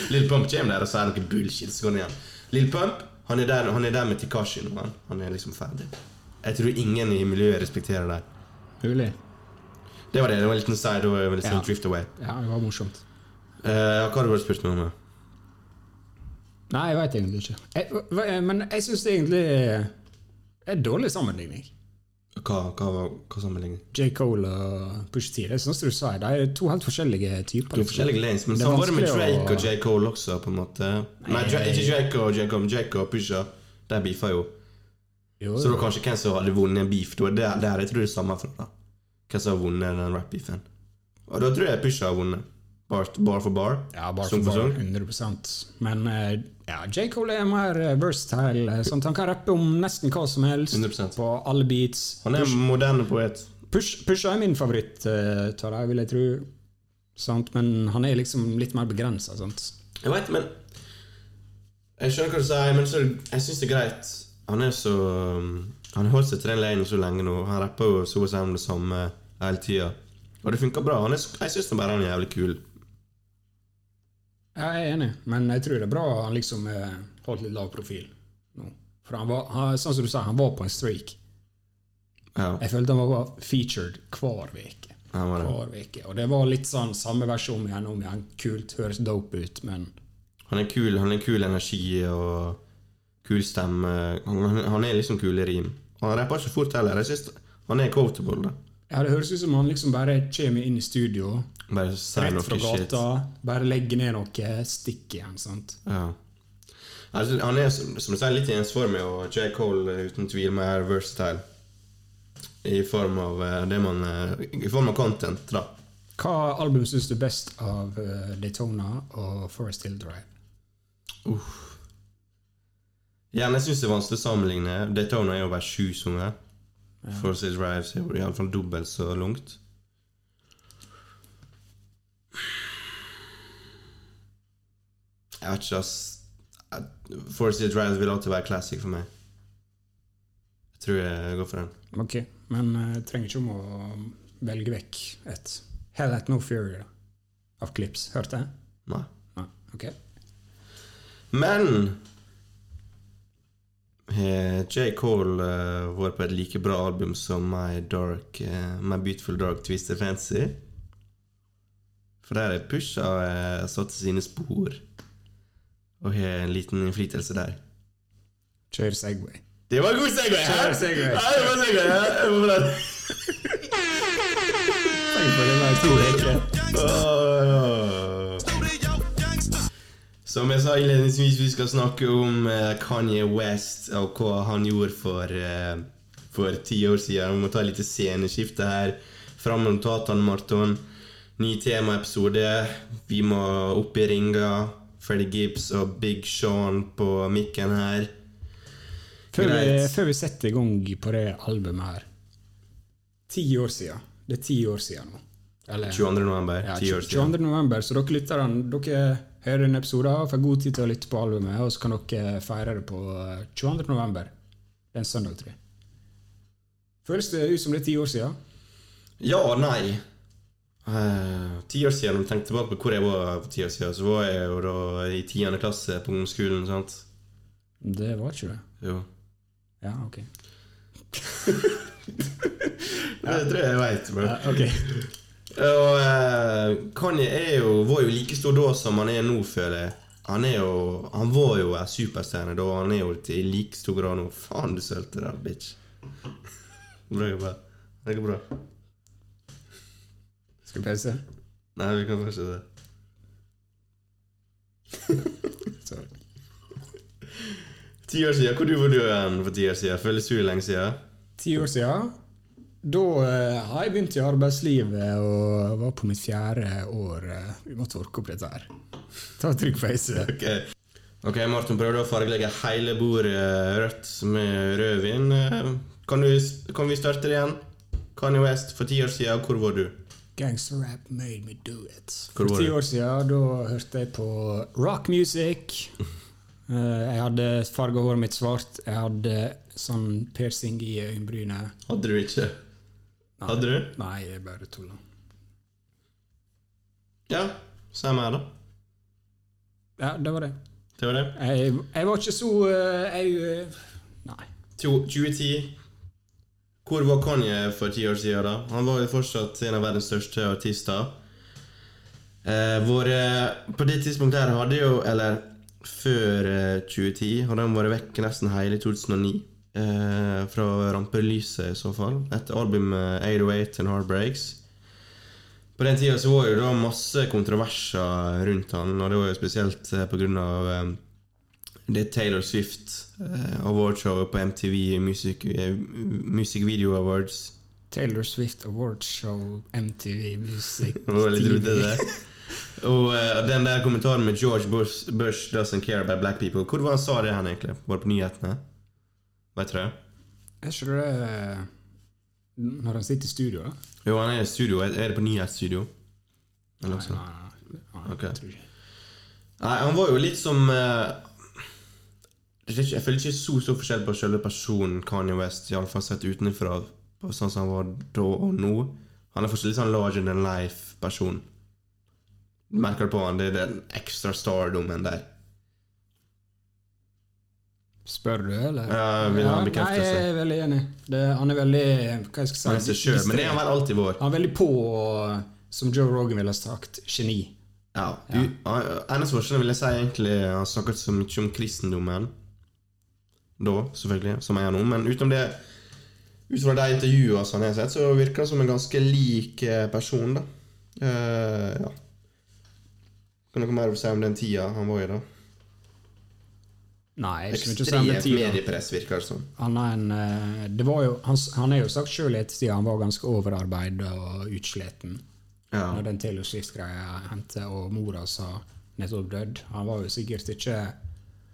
Little Pump kommer der og sier noe bullshit. Så går han igjen. Little Pump han er der, han er der med Tikashi nå. Han, han er liksom ferdig. Jeg tror ingen i miljøet respekterer det. Mulig. Det var det. Det var en liten side. Det en sånn Ja. drift away. Ja, det var morsomt. Eh, hva har du spurt meg om? Nei, jeg veit egentlig ikke. Jeg, men jeg syns det egentlig er en dårlig sammenligning. Hva, hva, hva, sammenligning? J. Cole og Push T. Det er sånn som du sa, de er to helt forskjellige typer. To forskjellige lanes, men er sånn var det med Drake og J. Cole også, på en måte. Nei, Dra- ikke Drake og J. Cole, men Drake og Pusha. De beefa jo. Jo, Så det var kanskje hvem som hadde vunnet en beef. Det der, jeg tror det samme. fra. da Hvem som har vunnet den rap-beefen. Og da tror jeg Pusha har vunnet. Bar, bar for bar. Ja, bar for bar, 100% Men eh, ja, J. Cole er mer eh, versatile. eh, Sånn han kan rappe om nesten hva som helst. 100%. På alle beats. Han er en moderne poet. Push, Pusha er min favoritt av dem, vil jeg tro. Sant? Men han er liksom litt mer begrensa. Jeg vet, men Jeg skjønner hva du sier, men så, jeg syns det er greit. Han er så Han har holdt seg til den lanen så lenge nå. Han rapper jo så å si om det samme hele tida. Og det funker bra. Han er, jeg syns bare han er jævlig kul. Jeg er enig, men jeg tror det er bra han liksom eh, holdt litt lav profil nå. For han var, han, sånn som du sa, han var på en streak. Ja, Jeg følte han var featured hver uke. Hver uke. Og det var litt sånn samme versjon igjen om igjen. Kult, høres dope ut, men Han er kul, han er kul energi og kul stemme. Han, han er liksom kul i rim. Han rapper ikke fort heller. Jeg synes Han er quotable, da. Ja, det høres ut som han liksom bare kommer inn i studio, Bare rett noe gata, shit. bare legger ned noe, stikker igjen. sant? Ja. Altså, han er som du sier, litt ensformig, og J. Cole er uten tvil mer versatile. I form av eh, det man eh, I form av content, da. Hva album syns du best av eh, Daytona og Forest Hill Drive? Igjen, jeg syns det er vanskelig å sammenligne. Daytona er jo bare sju sanger. For Sid Drives er iallfall dobbelt så langt. Jeg vet ikke, ass. Force Drives vil alltid være classic for meg. Jeg tror jeg går for den. Ok, men eh, jeg trenger ikke om å velge vekk et Hell At No Fury da, av Clips. Hørte jeg? Nei. Nei, ok. Men har J. Cole uh, vært på et like bra album som My, Dark, uh, My Beautiful Dark Twisted Fancy? For der er Pusha uh, satt sine spor og har en liten innflytelse der. Kjør Segway. Det var god segway! Kjør segway. Ja, det var segway, ja. Det var bra. Tenk på der. Som jeg sa innledningsvis, vi skal snakke om eh, Kanye West og hva han gjorde for eh, For ti år siden. Vi må ta et lite sceneskifte her. Fram med notatene, Marton. Ny temaepisode. Vi må opp i ringa. Freddie Gibbs og Big Sean på mikken her. Før vi, før vi setter i gang på det albumet her Ti år siden. Det er ti år siden nå. Eller, 22. november. ja, Ti år siden. 22. november, så dere lytterne dere hører denne episoden og får god tid til å lytte på albumet, og så kan dere feire det på eh, 22. november. Det er en søndag, tror jeg. Føles det ut som det er ti år siden? Ja og nei. Eh, ti år siden, når jeg tenker tilbake på hvor jeg var for ti år siden, så var jeg jo da i tiende klasse på ungdomsskolen. sant? Det var ikke det. Jo. Ja, ok. Det tror jeg jeg veit. Ja, ok. Og eh, Kanye er jo, var jo like stor da som han er nå, føler jeg. Han er jo Han var jo en superstjerne da, og han er jo til like stor grad nå. Faen, du sølte der, bitch. Bra jobba. Det går bra. Skal vi pause? Nei, vi kan fortsette. Sorry. Ti år siden, Hvor du var du for ti år siden? Føles du lenge siden? Ti år siden. Da eh, har jeg begynt i arbeidslivet og var på mitt fjerde år. eh, vi måtte orke opp dette her. Ta trygg face. Ok, Ok, Martin prøvde å fargelegge hele bordet rødt med rødvin. Eh, Kan, du, kan vi starte det igjen? Kanye West, for ti år siden, hvor var du? Gangster rap made me do it. Hvor For ti år siden da hørte jeg på rock music. Eh, Jeg hadde farga håret mitt svart. Jeg hadde sånn piercing i øyenbrynet. Hadde du ikke? Hadde du? Nei, jeg bare tulla. Ja, samme her, da. Ja, det var det. Det var det. Jeg, jeg var ikke så eh, Jeg eh, Nei. 2010. Hvor var Kanye for ti år siden? da? Han var jo fortsatt en av verdens største artister. Eh, hvor, på det tidspunktet her hadde jo Eller før eh, 2010 hadde han vært vekk nesten hele 2009. Eh, fra rampelyset, i så fall. Etter albumet 808 and Heartbreaks. På den tida så var det da masse kontroverser rundt han, og det var jo spesielt pga. på grunn av eh, det Taylor Swift eh, awardshowet på MTV Music, eh, Music Video Awards. Taylor Swift Awardshow MTV Music TV. Og eh, den der kommentaren med George Bush, Bush doesn't care about black people Hvor var han sa det hen, egentlig? Var det på nyhetene? Vet du det? Jeg skjønner det eh, når han sitter i studio? da? Jo, han er i studio. Er det på nyhetsstudio? Eller noe sånt? Nei, nei, okay. jeg tror ikke. Nei, han var jo litt som ikke- Jeg føler ikke så stor forskjell på selve personen Kanye West, iallfall sett utenfra, sånn som han var da og nå. Han er fortsatt litt sånn larger than life-person. Merker du på han, det er den ekstra stardomen der. Spør du, eller? Ja, vil han bekrefte Nei, jeg er veldig enig. Det, han er veldig Hva jeg skal si? Han er seg sjøl, men det er han vel alltid vår. Han er veldig på, som Joe Rogan ville sagt, geni. Ja. ja. han- Eneste forskjellen vil jeg si egentlig Han snakket så mye om kristendommen. Da, selvfølgelig, som jeg er nå. Men utenom det Ut fra de intervjuene som jeg har sett, så virker han som en ganske lik eh, person, da. Uh, ja. Kan noe mer si om den tida han var i, da? Nei, jeg ikke si tida. mediepress, virker det som. Han er, en, eh, det var jo, han, han er jo sagt sjøl i ettertid han var ganske overarbeida og utsliten. Ja. Når den Taylor Swift-greia hendte, og mora sa nettopp dødd. Han var jo sikkert ikke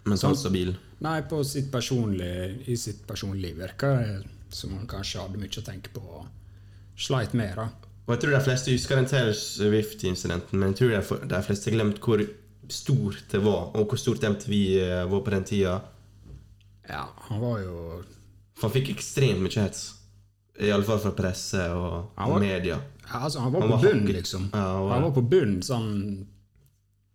Men sånn stabil. Nei, på sitt i sitt personlige virker det som han kanskje hadde mye å tenke på og sleit med. da. Og jeg tror de fleste husker den Taylor Swift-incidenten, men jeg tror de fleste har glemt hvor stort det var, og hvor stort MTV eh, var på den tida. Ja, han var jo han fikk ekstremt mye hets. I alle fall fra presse og, var, og media. ja, altså, Han var Han på bunnen, bunn, liksom. Ja, han var- Han var på bunn, sånn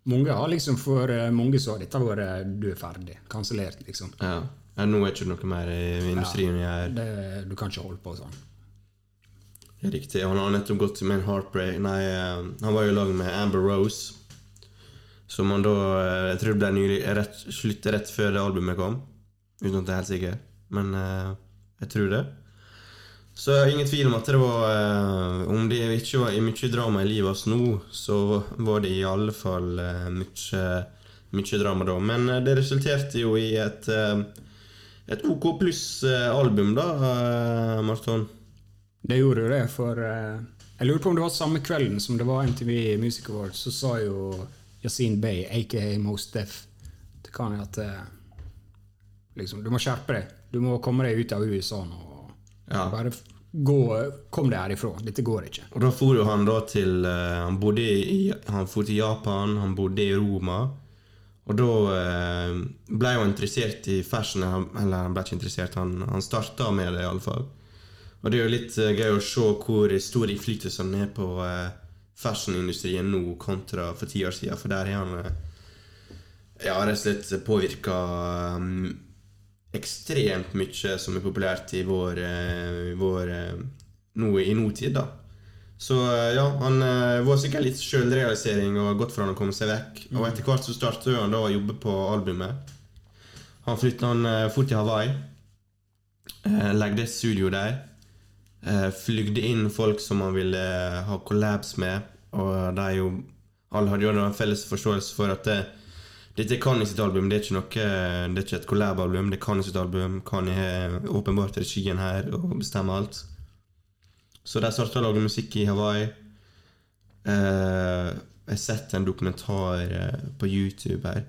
Mange har liksom for eh, mange så har dette vært Du er ferdig. Kansellert, liksom. Ja. ja, Nå er det ikke noe mer i industrien ja, er Det, du kan ikke holde på sånn. riktig. Han har nettopp gått med en heartbreak Nei, eh, han var jo i lag med Amber Rose. Som han da eh, Jeg tror det ble nylig rett, slutt rett før det albumet kom. Uten at jeg er helt sikker. Men eh, jeg tror det. Så ingen tvil om at det var eh, Om det ikke var mye drama i livet hans nå, så var det i alle fall eh, mye, mye drama da. Men eh, det resulterte jo i et eh, et OK pluss-album, da, Marton. Det gjorde jo det, for Jeg lurer på om det var samme kvelden som det var MTV Music Awards, så sa jo Yasin Bey, aka Most Def. Det kan at eh, liksom, Du må skjerpe deg. Du må komme deg ut av USA nå. Ja. Bare gå, kom deg herifra. Dette går ikke. Og da for jo han da til eh, Han bodde i Han for til Japan, han bodde i Roma. Og da eh, ble han interessert i fashion, eller han ble ikke interessert, han, han starta med det i alle fall. Og det er jo litt gøy å se hvor stor innflytelse han er på eh, fashionindustrien nå kontra for ti år siden, for der har han eh, ja, rett og slett påvirka um, ekstremt mye som er populært i vår, eh, vår eh, nå, i nåtid, da. Så ja, han var sikkert litt sjølrealisering og godt for han å komme seg vekk. Og etter hvert så startet han da å jobbe på albumet. Han flytta han fort til Hawaii. Legde et studio der. Eh, flygde inn folk som han ville ha collabs med. Og de er jo Alle hadde jo en felles forståelse for at det, dette kan i sitt album. Det er ikke noe Det er ikke et collab-album, det kan i sitt album. Kan jeg åpenbart regien her og bestemme alt. Så de starta å lage musikk i Hawaii. Eh, jeg har sett en dokumentar eh, på YouTube her.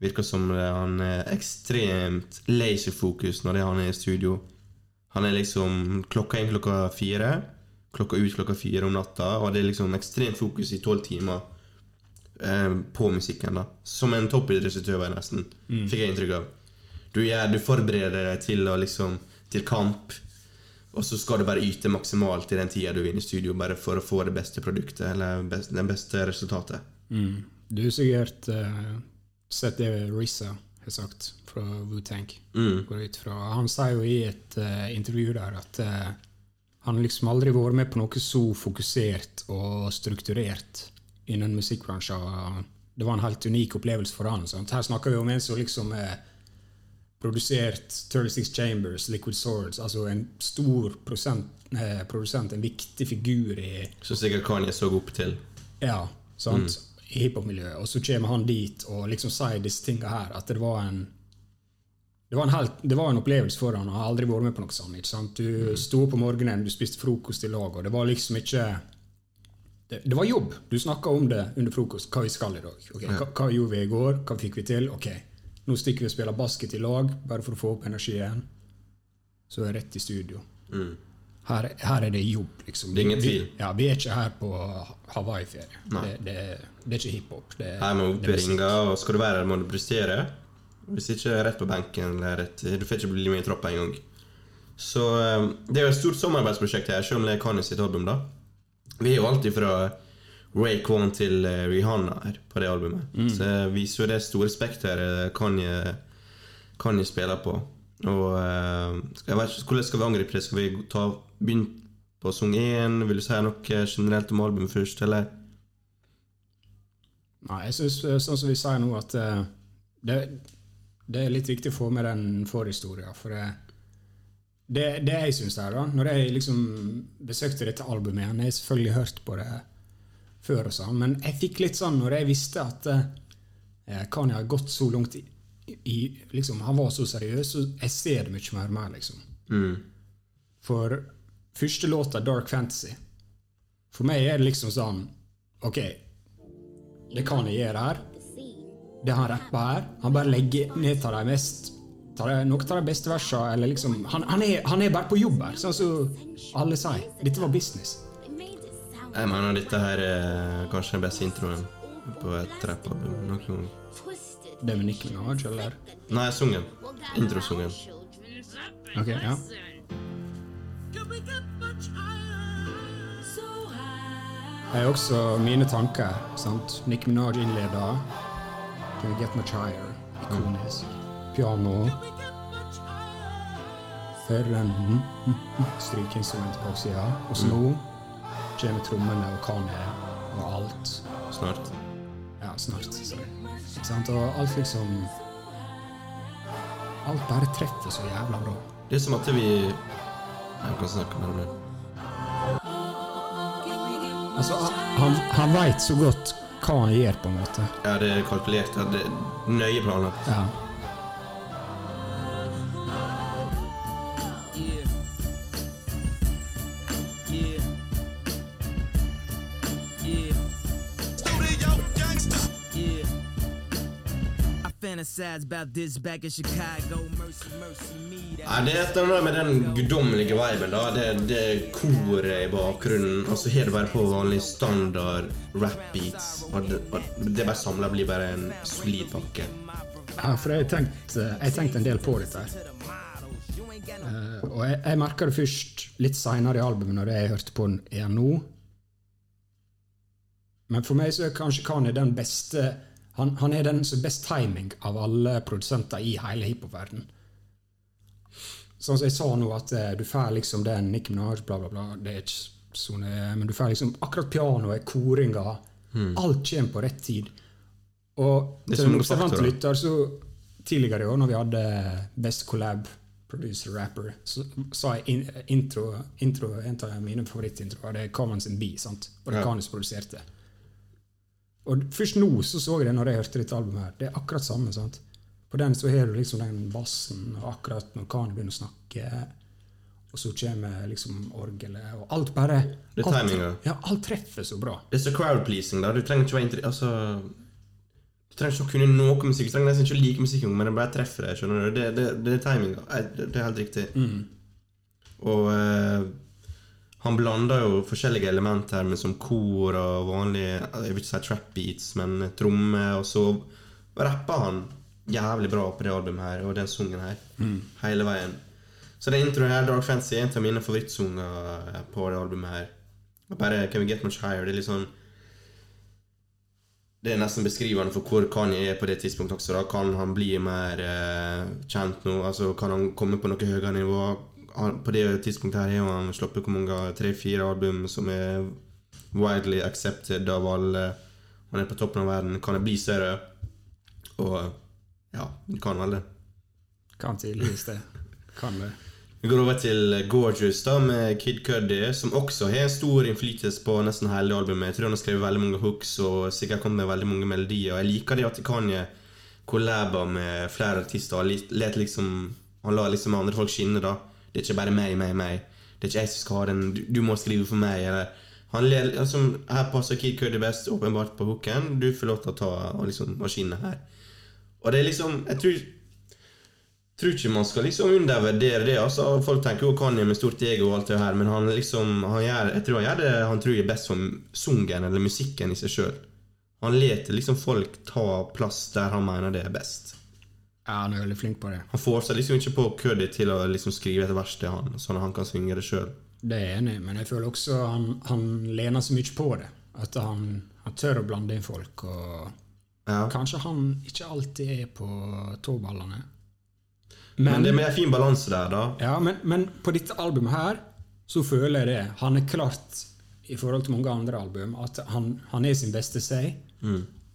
Virker som det er er ekstremt laserfokus når det han er i studio. Han er liksom klokka inn klokka fire, klokka ut klokka fire om natta, og det er liksom ekstremt fokus i tolv timer eh, på musikken. da Som en toppidrettsutøver, nesten, fikk jeg inntrykk av. Du, ja, du forbereder deg til, liksom, til kamp, og så skal du bare yte maksimalt i den tida du er inne i studio, bare for å få det beste produktet, eller best, det beste resultatet. Du har sikkert uh, sett det Rissa har sagt fra Wu-Tang. Mm. Han sier jo i et uh, intervju der at uh, han liksom aldri vært med på noe så fokusert og strukturert innen musikkbransjen. Det var en helt unik opplevelse for han. Sant? Her snakker vi om en som liksom er produsert 36 Chambers, Liquid Swords, altså en stor prosent, eh, produsent, en viktig figur i Som sikkert Kanye så opp til. ja, sant? i hiphop-miljøet. Og så kommer han dit og liksom sier disse tinga her. At det var en det var, en helt, det var en opplevelse for han. Han har aldri vært med på noe sånt. ikke sant? Du sto opp om morgenen, du spiste frokost i lag, og det var liksom ikke Det, det var jobb. Du snakka om det under frokost. Hva vi skal i dag. Ok, hva, hva gjorde vi i går? Hva fikk vi til? Ok, nå stikker vi og spiller basket i lag, bare for å få opp energien. Så er rett i studio. Her, her er det jobb, liksom. Det er ingen Vi- tvil. Ja, Vi er ikke her på Hawaii-ferie. Det, det, det er ikke hiphop. Her må du opp er ringa, og skal du være her, må du prestere. Hvis ikke rett på benken, eller rett, du får ikke bli med i trappa engang. Så eh, det er jo et stort samarbeidsprosjekt her, selv om det er Kanye sitt album, da. Vi er jo alltid fra Ray Kwan til eh, Rihanna her på det albumet. Så jeg viser jo det store spekteret Kanye, Kanye spiller på. Og eh, jeg vet ikke, hvordan skal vi angripe det? Skal vi ta, begynne på sang én? Vil du si noe generelt om albumet først, eller? Nei, jeg synes, eh, sånn som vi sier nå, at eh, det, det er litt viktig å få med den forhistorien. For det, det, det jeg syns er, da Når jeg liksom besøkte dette albumet igjen Jeg har selvfølgelig hørt på det før, og sånn, men jeg fikk litt sånn når jeg visste at eh, Kanye har gått så langt i, i liksom, Han var så seriøs, så jeg ser det mye mer mer liksom. Mm. For første låta, 'Dark Fantasy', for meg er det liksom sånn Ok, det kan jeg gjøre her. Det han rapper her, han bare legger ned tar de mest Noen av de beste versene, eller liksom han, han, er, han er bare på jobb her, sånn som alle sier. Dette var business. Jeg mener dette her er kanskje den beste introen på et rappalbum. noen gang. Det med Nickel Minaj, eller? Nei, sungen. Introsungen. Ok, ja. Jeg har også mine tanker. sant? Nick Minaj innleder get much higher? Ikonisk. Piano. Før mm, mm, mm, strykeinstrument på sida. Og så nå kommer trommene og Kanye og alt. Snart. Ja, snart. Sant? Og alt liksom Alt bare treffer så jævla bra. Det er som at vi Jeg kan snakke med deg. Altså, han, han veit så godt hva han gjør, på en måte. Ja, det er kalkulert. ja, Det er nøye planlagt. Ja. Ja, det er et eller annet med den guddommelige viben. da Det, det koret i bakgrunnen, og så har du bare på vanlig standard rap-beats. Og, det- og det bare samla blir bare en solid pakke. Ja, for jeg har tenkt, jeg har tenkt en del på dette. her. Uh, og jeg, jeg merka det først litt seinere i albumet, når jeg hørte på den igjen nå. Men for meg så er kanskje Kanye den beste Han, han er den som har best timing av alle produsenter i hele hiphopverdenen. Sånn som jeg sa nå, at eh, du får liksom den Nicki Minaj, bla, bla, bla. Det er ikke sånn, eh, men du får liksom akkurat pianoet, koringa Alt kommer på rett tid. Og er til så en observant lytter, så tidligere i år, når vi hadde Best Collab Producer Rapper, så sa jeg in, intro, intro En av mine favorittintroer det er Commons sin B, sant? Og det er Ja. Kanye som produserte. Og først nå så så jeg det når jeg hørte dette albumet. her. Det er akkurat samme. sant? På den så har du liksom den bassen, og akkurat når Khan begynner å snakke, og så kommer liksom orgelet, og alt bare Det er timinga. Ja, alt treffer så bra. Det er så crowd-pleasing. da Du trenger ikke være inter- altså, Du trenger ikke å kunne noe musikk. Du trenger nesten ikke å like musikk, men den bare treffer deg. skjønner du? Det, det, det er timinga. Det, det er helt riktig. Og eh, han blander jo forskjellige elementer med som kor og vanlige Jeg vil ikke si trap beats, men tromme, og så rapper han jævlig bra på det albumet her og den sungen her. Hele veien. Så den introen her, Dark Fancy, er en av mine favorittsanger på det albumet her. Bare Can We Get Much Higher? Det er litt sånn Det er nesten beskrivende for hvor Kanye er på det tidspunktet også. da Kan han bli mer eh, kjent nå? Altså Kan han komme på noe høyere nivå? På det tidspunktet her har han sluppet hvor mange tre-fire album som er widely accepted av alle. Han er på toppen av verden. Kan det bli større? Og ja, det kan vel det. Kan tydeligvis det. Kan det. Vi går over til Gorgeous da med Kid Cudi, som også har stor innflytelse på nesten hele albumet. Jeg tror han har skrevet veldig mange hooks og sikkert kommet med veldig mange melodier. Jeg liker det at Kanye kollaber med flere artister. Han li- liksom Han lar liksom andre folk skinne, da. Det er ikke bare meg, meg, meg. Det er ikke jeg som skal ha den. Du, du må skrive for meg. Eller ler, altså, Her passer Kid Cuddy best, åpenbart, på hooken. Du får lov til å ta liksom, maskinene her. Og det er liksom Jeg tror tror ikke man skal liksom undervurdere det. altså Folk tenker jo Kanye med stort ego og alt det her, men han liksom han gjør, jeg tror han gjør det han tror er best for sungen eller musikken i seg sjøl. Han leter liksom folk ta plass der han mener det er best. Ja, han er veldig flink på det. Han får seg liksom ikke på Cuddy til å liksom skrive et vers til han, sånn at han kan synge det sjøl. Det er jeg enig i, men jeg føler også han, han lener så mye på det. At han, han tør å blande inn folk. og Ja. Kanskje han ikke alltid er på tåballene. Men det er med en fin balanse der, da. Ja, men, men på dette albumet her så føler jeg det. Han er klart, i forhold til mange andre album, at han, han er sin beste seg.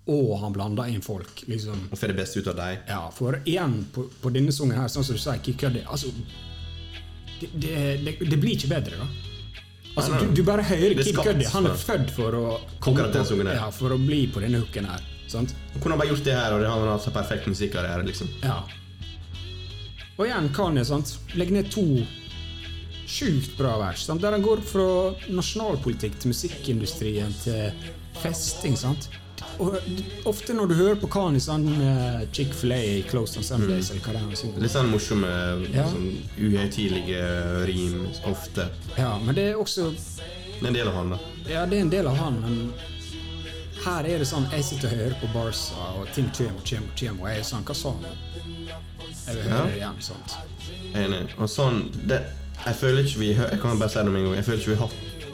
Og han blander inn folk. liksom. Og får det beste ut av deg. Ja, for igjen, på, på denne sangen her, sånn som du sier, Kid Cudi altså, det, det, det, det blir ikke bedre, da. Altså, du, du bare hører Det er Kid Cudi. Han er født for å komme. Ja, for å bli på denne hooken her. Sant? Han kunne bare gjort det her, og det har han hatt perfekt musikkarriere. liksom. Ja. Og igjen Kanye, sant. Legg ned to sjukt bra vers. Sant? Der han går fra nasjonalpolitikk til musikkindustrien til festing. sant? Og ofte når du hører på Kanye sånn uh, Chick-fil-A, Closed on Sundays, eller hva det er Litt sånn morsomme, Ja. sånn uhøytidelige rim ofte. Ja, men det er også Det er en del av han, da. Ja, det er en del av han, men her er det sånn Jeg sitter og hører på Barca, og ting kommer kommer, kommer, og jeg er sånn Hva sa han? Jeg vil høre Ja. det igjen. sant? Enig. Og sånn det, Jeg føler ikke vi Jeg kan bare si det med en gang. Jeg føler ikke vi har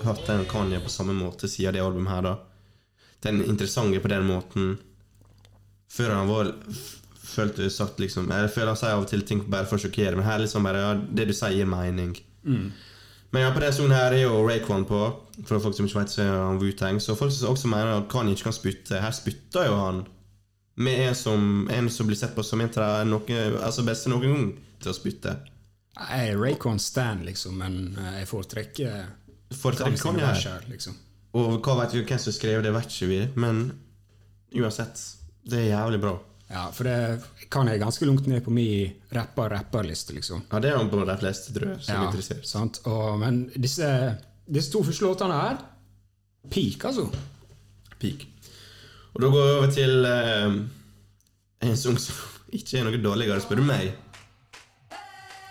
hatt den Kanye på samme måte siden det albumet her, da. Den interessante på den måten Før han var Følte sagt liksom Jeg føler han sier av og til ting bare for å sjokkere, men her er liksom bare ja, Det du sier, gir mening. Men ja, på den sangen her er jo Rayquan på. For folk som ikke vet, så er han Wu-Tang. Så folk som også mener at Kanye ikke kan spytte. Her spytter jo han med en som, en som blir sett på som en av noe- altså beste noen gang til å spytte. Jeg er Raycon Stan, liksom, men eh, jeg foretrekker Foretrekker Kanye her, liksom. Og hva vet vi hvem som skrev det, vet ikke vi. Men uansett, det er jævlig bra. Ja, for det kan jeg ganske langt ned på min rapper-rapper-liste, liksom. Ja, det er han på de fleste, tror jeg, som er Ja, interessert. sant? Og, men disse, disse to første låtene her Peak, altså. Peak. Og da går vi over til eh, er en sang som ikke er noe dårligere, spør du meg.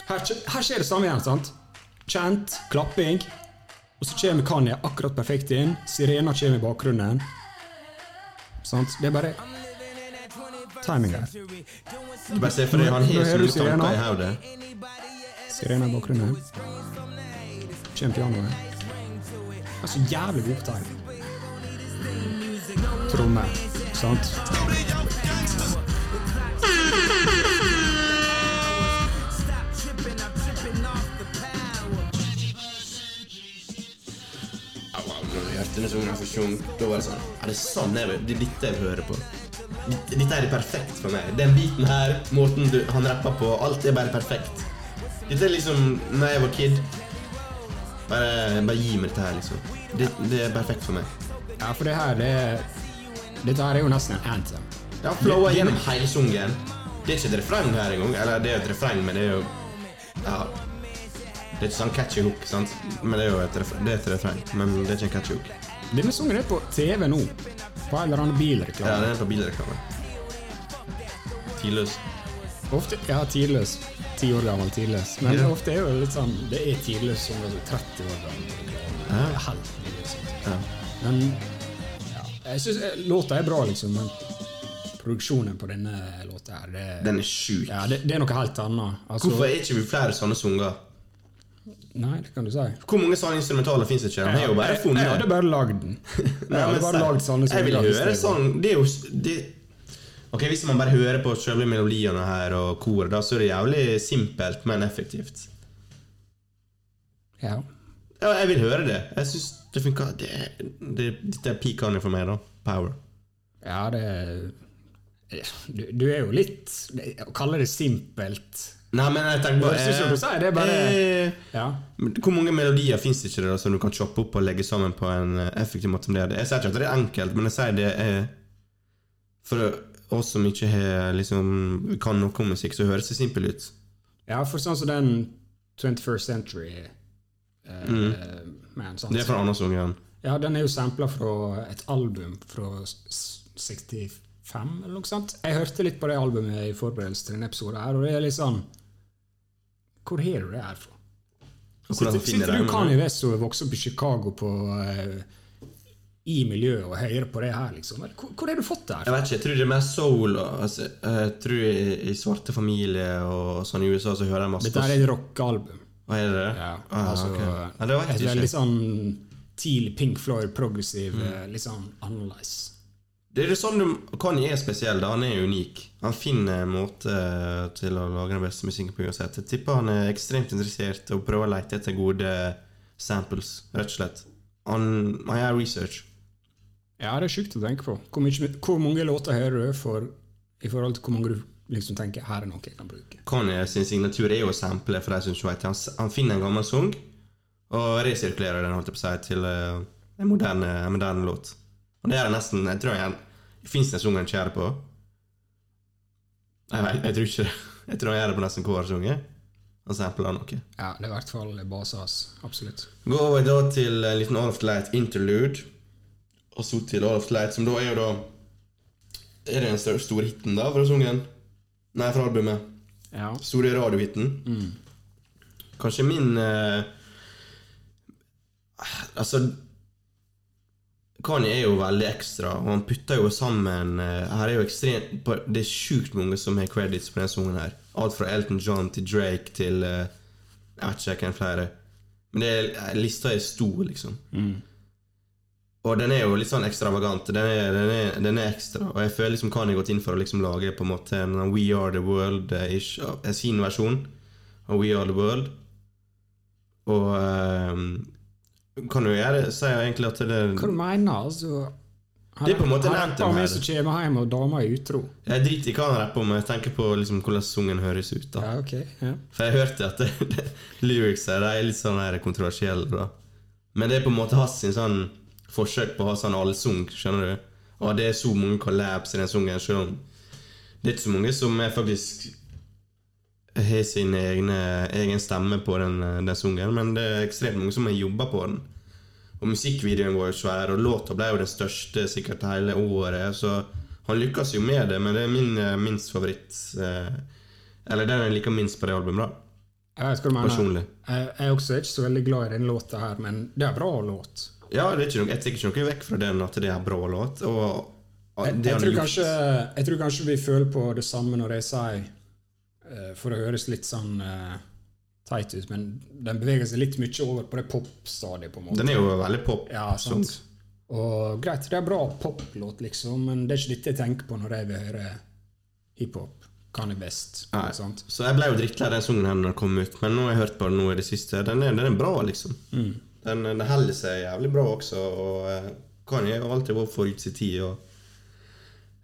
Her, her skjer det samme igjen, sant? Chant, klapping. Og så kommer Kanye akkurat perfekt inn. Sirena kommer i bakgrunnen. Sant? Det er bare timing her. Du bare se for deg, han har så mye tanker i hodet. Sirena i bakgrunnen. Kommer pianoet. Det er så jævlig god timing. Tromme. Sant? Når jeg hørte denne sangen første gang, da var det sånn Er det sånn jeg vil, det er dette jeg vil høre på. Dette, er perfekt for meg. Den biten her, måten du, han rapper på, alt er bare perfekt. Dette er liksom når jeg var kid. Bare, bare gi meg dette her, liksom. Det, det er perfekt for meg. Ja, for det her, det Dette her er jo nesten en anthem. Ja, flowa Det- gjennom hele sungen. Det er ikke et refreng her engang. Eller det er et refreng, men det er jo Ja. Det er ikke sånn catchy hook, sant? Men det er jo et, refreng, det er et refreng. Men det er ikke en catchy hook. Denne sangen er på TV nå. På en eller annen Ja, bilreklame. den er på bilreklame. Tidløs. Ofte, ja, tidløs. Ti år gammel tidløs. Men Ja. ofte er jo litt sånn Det er tidløs som er 30 år gammel. Ja. helt mulig. Ja. Men ja, jeg synes eh, låta er bra, liksom. Men produksjonen på denne låta her, det, Den er sjuk. ja, det, det er noe helt annet. Altså, Hvorfor er ikke vi flere sånne sanger? Nei, det kan du si. Hvor mange sånne instrumentaler fins ikke? Han har jo bare Jeg, jeg hadde bare lagd den. Jeg hadde bare lagd sånne Jeg vil høre det sånn Det er jo det, Ok, Hvis man bare hører på selve melodiene her og koret, da, så er det jævlig simpelt, men effektivt. Ja. Ja, jeg vil høre det. Jeg syns det funker. Det, det, dette er peak honey for meg, da. Power. Ja, det du, du er jo litt Å kalle det simpelt Nei, men jeg tenker bare Jeg du sier det er bare- eh, Ja. Hvor mange melodier fins det ikke det da, som du kan choppe opp og legge sammen på en eh, effektiv måte? som det er? Jeg sier ikke at det er enkelt, men jeg sier det er For oss som ikke har liksom, kan noe om musikk, så høres det simpelt ut. ja, for sånn som den 21st Century eh, Man, sånn, Mm. Det er fra Anders Ungen. Ja, den er jo sampla fra et album fra s- 65, eller noe sånt. Jeg hørte litt på det albumet i forberedelse til denne episoden, her, og det er litt sånn Hvor har du det her fra? Sitter, sitter du? Kanye West og vokser opp i Chicago på uh, i miljøet og hører på det her, liksom? Hvor, hvor har du fått det her? Jeg vet ikke, jeg tror det er mer soul. Altså, jeg tror i, i svarte familier og sånn i USA så hører jeg masse Dette er et rockealbum. Hva er det? Ja, Ah, altså, okay. ja, det vet jeg ikke. Litt sånn tidlig Pink Floyd, progressiv, Mm. eh, litt sånn annerledes. Det er det sånn du, Kanye er spesiell, da. Han er unik. Han finner en måte til å lage den beste musikken på uansett. Jeg tipper han er ekstremt interessert og prøver å lete etter gode samples, rett og slett. Han, han gjør research. Ja, det er sjukt å tenke på. Hvor, mye, hvor mange låter hører du for, i forhold til hvor mange du liksom tenker her er noe jeg kan bruke? Kanye sin signatur er jo å sample, for de som ikke vet. Han, han finner en gammel sang og resirkulerer den holdt jeg på å si, til eh, en moderne, en moderne låt. Og det er det nesten Jeg tror jeg Fins det en sang han ikke på? Jeg, vet, jeg tror ikke det. Jeg tror han gjør det på nesten hver sang. Han sampler noe. Ja, det er i hvert fall basen hans. Absolutt. Gå over da til en liten All of Light interlude. Og så til All of Light, som da er jo da Er det den store hiten da fra sangen? Nei, fra albumet. Ja. Store radiohiten. Kanskje min eh, Altså Kanye er jo veldig ekstra, og han putter jo sammen eh, Her er jo ekstremt Det er sjukt mange som har credits på denne sangen her. Alt fra Elton John til Drake til eh, Jeg vet ikke hvem flere. Men det er, eh, lista er stor, liksom. Og den er jo litt sånn ekstravagant. Den er, den er, den er ekstra. Og jeg føler liksom Kanye har gått inn for å liksom lage på en måte en We Are The World-ish sin versjon av We Are The World. Og ehm, kan du gjøre Si egentlig at det Hva du mener altså? Han, Det er på en måte en anthem her. som kommer hjem og dama er utro. Jeg driter i hva han rapper om, jeg tenker på liksom hvordan sangen høres ut. da Ja, ok. Ja. For jeg hørte at det, lyrics her er litt sånn kontroversielle. da Men det er på en måte hans sånn forsøk på å ha sånn allsung, skjønner du. Og det er så mange collabs i den sangen, selv om det er ikke så mange som er faktisk har sin egne, egen stemme på den, den sungen, men det er ekstremt mange som har jobba på den. Og musikkvideoen var jo svær, og låta ble jo den største sikkert hele året. Så Han lykkes jo med det, men det er min eh, minst favoritt eh, Eller den jeg liker minst på det albumet, da. Jeg. Personlig. Jeg jeg er også ikke så veldig glad i den låta her, men det er bra låt. Ja, det er ikke noe, jeg tar ikke noe vekk fra den at det er bra låt. Og og Jeg, jeg, tror kanskje, jeg tror kanskje vi føler på det samme når jeg sier eh, For å høres litt sånn uh, teit ut, men den beveger seg litt mye over på det popstadiet, på en måte. Den er jo veldig pop. Ja, sant. Og greit, det er bra poplåt, liksom, men det er ikke dette jeg tenker på når jeg vil høre hiphop. Kan jeg best. Nei. Sant? Så jeg ble jo drittlei den sangen her når den kom ut, men nå har jeg hørt på den nå i det siste. Den er, den er bra, liksom. Mm. Den, den holder seg jævlig bra også, og eh, Kanye har alltid vært forut sin tid. Og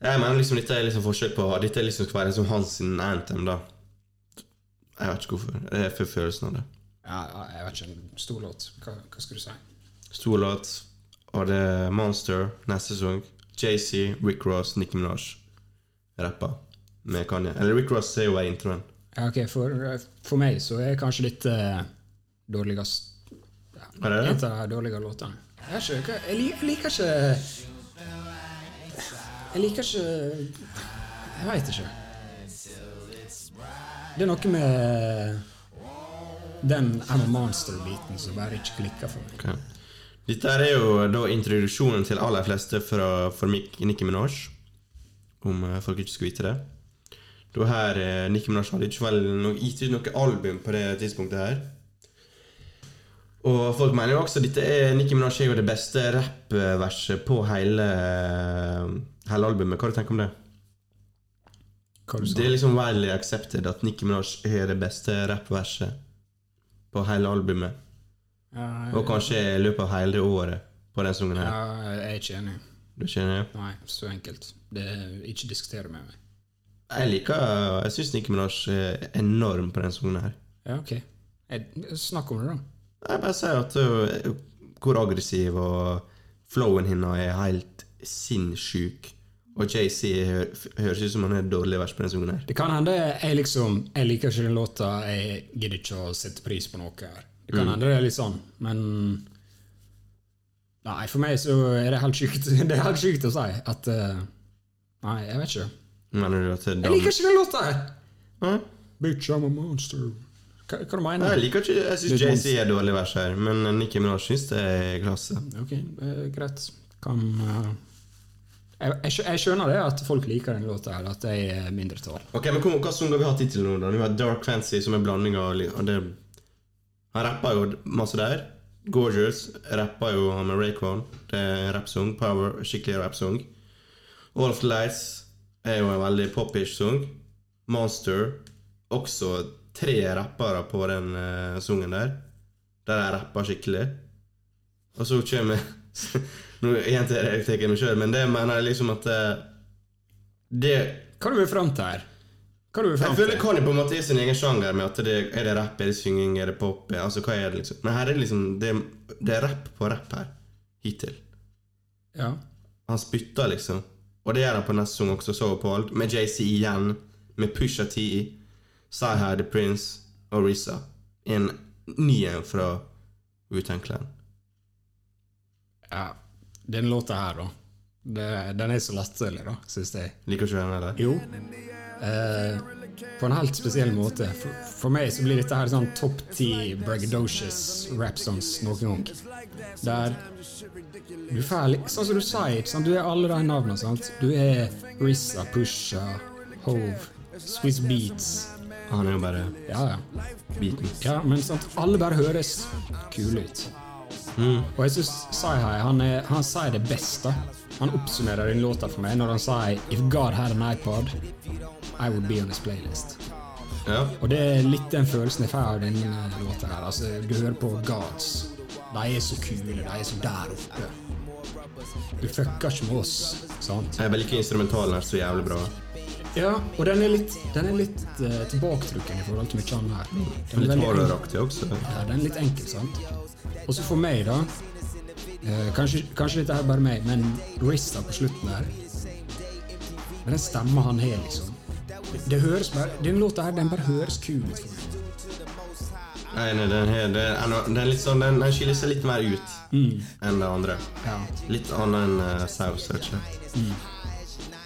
jeg mener liksom dette er liksom forskjell på Dette liksom skal være liksom hans sin anthem, da. Jeg vet ikke hvorfor. Det er for følelsen av det. Ja, jeg vet ikke. Stor låt. Hva, hva skal du si? Stor låt, og det er Monster neste sesong. JC, Rick Ross, Nicki Minaj rapper med Kanye. Eller Rick Ross er jo i introen. Ja, ok, for, for meg så er kanskje litt uh, dårligst ja, Er det det? En av de dårligere låtene. Jeg, ikke, jeg, jeg liker ikke Jeg liker ikke Jeg veit ikke. Det er noe med den I'm a Monster-biten som bare ikke klikker for meg. Okay. Dette er jo da introduksjonen til aller fleste fra, for Nikki Minaj. Om eh, folk ikke skulle vite det. Da her eh, Nicki Minaj hadde ikke gitt ut noe album på det tidspunktet her. Og folk mener jo også dette er Nicki Minaj er jo det beste rappverset på hele, hele albumet. Hva har du tenker om det? Hva du sa Det er liksom widely accepted at Nicki Minaj har det beste rappverset på hele albumet. Ja, Og kanskje i løpet av hele det året på den sangen her. ja, jeg er ikke enig. Du er ikke enig? Nei, så enkelt. Det er Ikke diskutere med meg. Jeg liker Jeg syns Nicki Minaj er enorm på den sangen her. Ja, ok. Jeg, snakk om det, da. Jeg bare sier at øh, hvor aggressiv og flowen hennes er helt sinnssyk. Og JC hør, høres ut som han er dårlig vers på den sangen her. Det kan hende jeg liksom Jeg liker ikke den låta, jeg gidder ikke å sette pris på noe her. Det kan hende det er litt sånn, men Nei, for meg så er det helt sjukt Det er helt sjukt å si at uh, Nei, jeg vet ikke. Jeg liker ikke den låta her! Bitch, I'm a monster. Hva, hva du mener du? Jeg liker ikke Jeg syns JC er dårlig vers her, men Nicki Minaj syns det er klasse. Ok, eh, greit. Kan eh, jeg, jeg, jeg skjønner det at folk liker den låta eller at jeg er mindretall. Ok, men hva, hva sanger har vi hatt hittil nå? da? Vi har Dark Fancy, som er blanding av det, Han rapper jo masse der. Gorgeous rapper jo med Rayquan. Det er rappsang. Power, skikkelig rappsang. All of the Lights er jo en veldig popish sang. Monster. Også tre rappere på den uh, sangen der. Der de rapper skikkelig. Og så kommer Nå gjentar jeg jeg meg sjøl, men det mener jeg liksom at eh, Det Hva du vil fram til her? Hva du vil jeg fram føler til? Kanye på en måte er sin egen sjanger med at det er det rapp, er det synging, er det pop Altså hva er det liksom Men her er det liksom Det, det er rapp på rapp her. Hittil. Ja. Han spytter liksom. Og det gjør han på neste sang også, så på alt. Med JC igjen. Med Pusha T. Sci-Hi The Prince og Risa. En ny en fra Wu-Tang Clan. ja. Den låta her, da. Det, den er så latterlig, da, syns jeg. Liker ikke den, eller? Jo. Eh, på en helt spesiell måte. For, for meg så blir dette her sånn topp ti braggadocious rap songs noen gang. Der du får Sånn som du sier, sant? du er alle de navnene. sant? Du er Rissa, Pusha, Hove, Swiss Beats. Han er jo bare Ja, ja. beaten. Ja, men sant, alle bare høres kule ut. Og jeg syns Sci-Hi han, er- han sier det beste. Han oppsummerer den låta for meg når han sier If God had an iPod, I would be on his playlist. Ja. Og det er litt den følelsen jeg får av denne låta her. Altså, du hører på Gods. De er så kule, de er så der oppe. Du fucker ikke med oss, sant? Jeg liker instrumentalen her så jævlig bra. Ja, og den er litt, den er litt uh, tilbaketrukken i forhold til mye annet her. Den er Litt veldig også. Ja, den er litt enkel, sant? Og så for meg, da uh, kanskje, kanskje dette er bare meg, men Rista på slutten her Med den stemma han har, liksom det, det høres bare Den låta her, den bare høres kul ut for meg. Nei, nei, den, her, den, den, litt sånn, den, den skiller seg litt mer ut enn det andre. Ja. Litt annet enn uh, saus, rett og slett.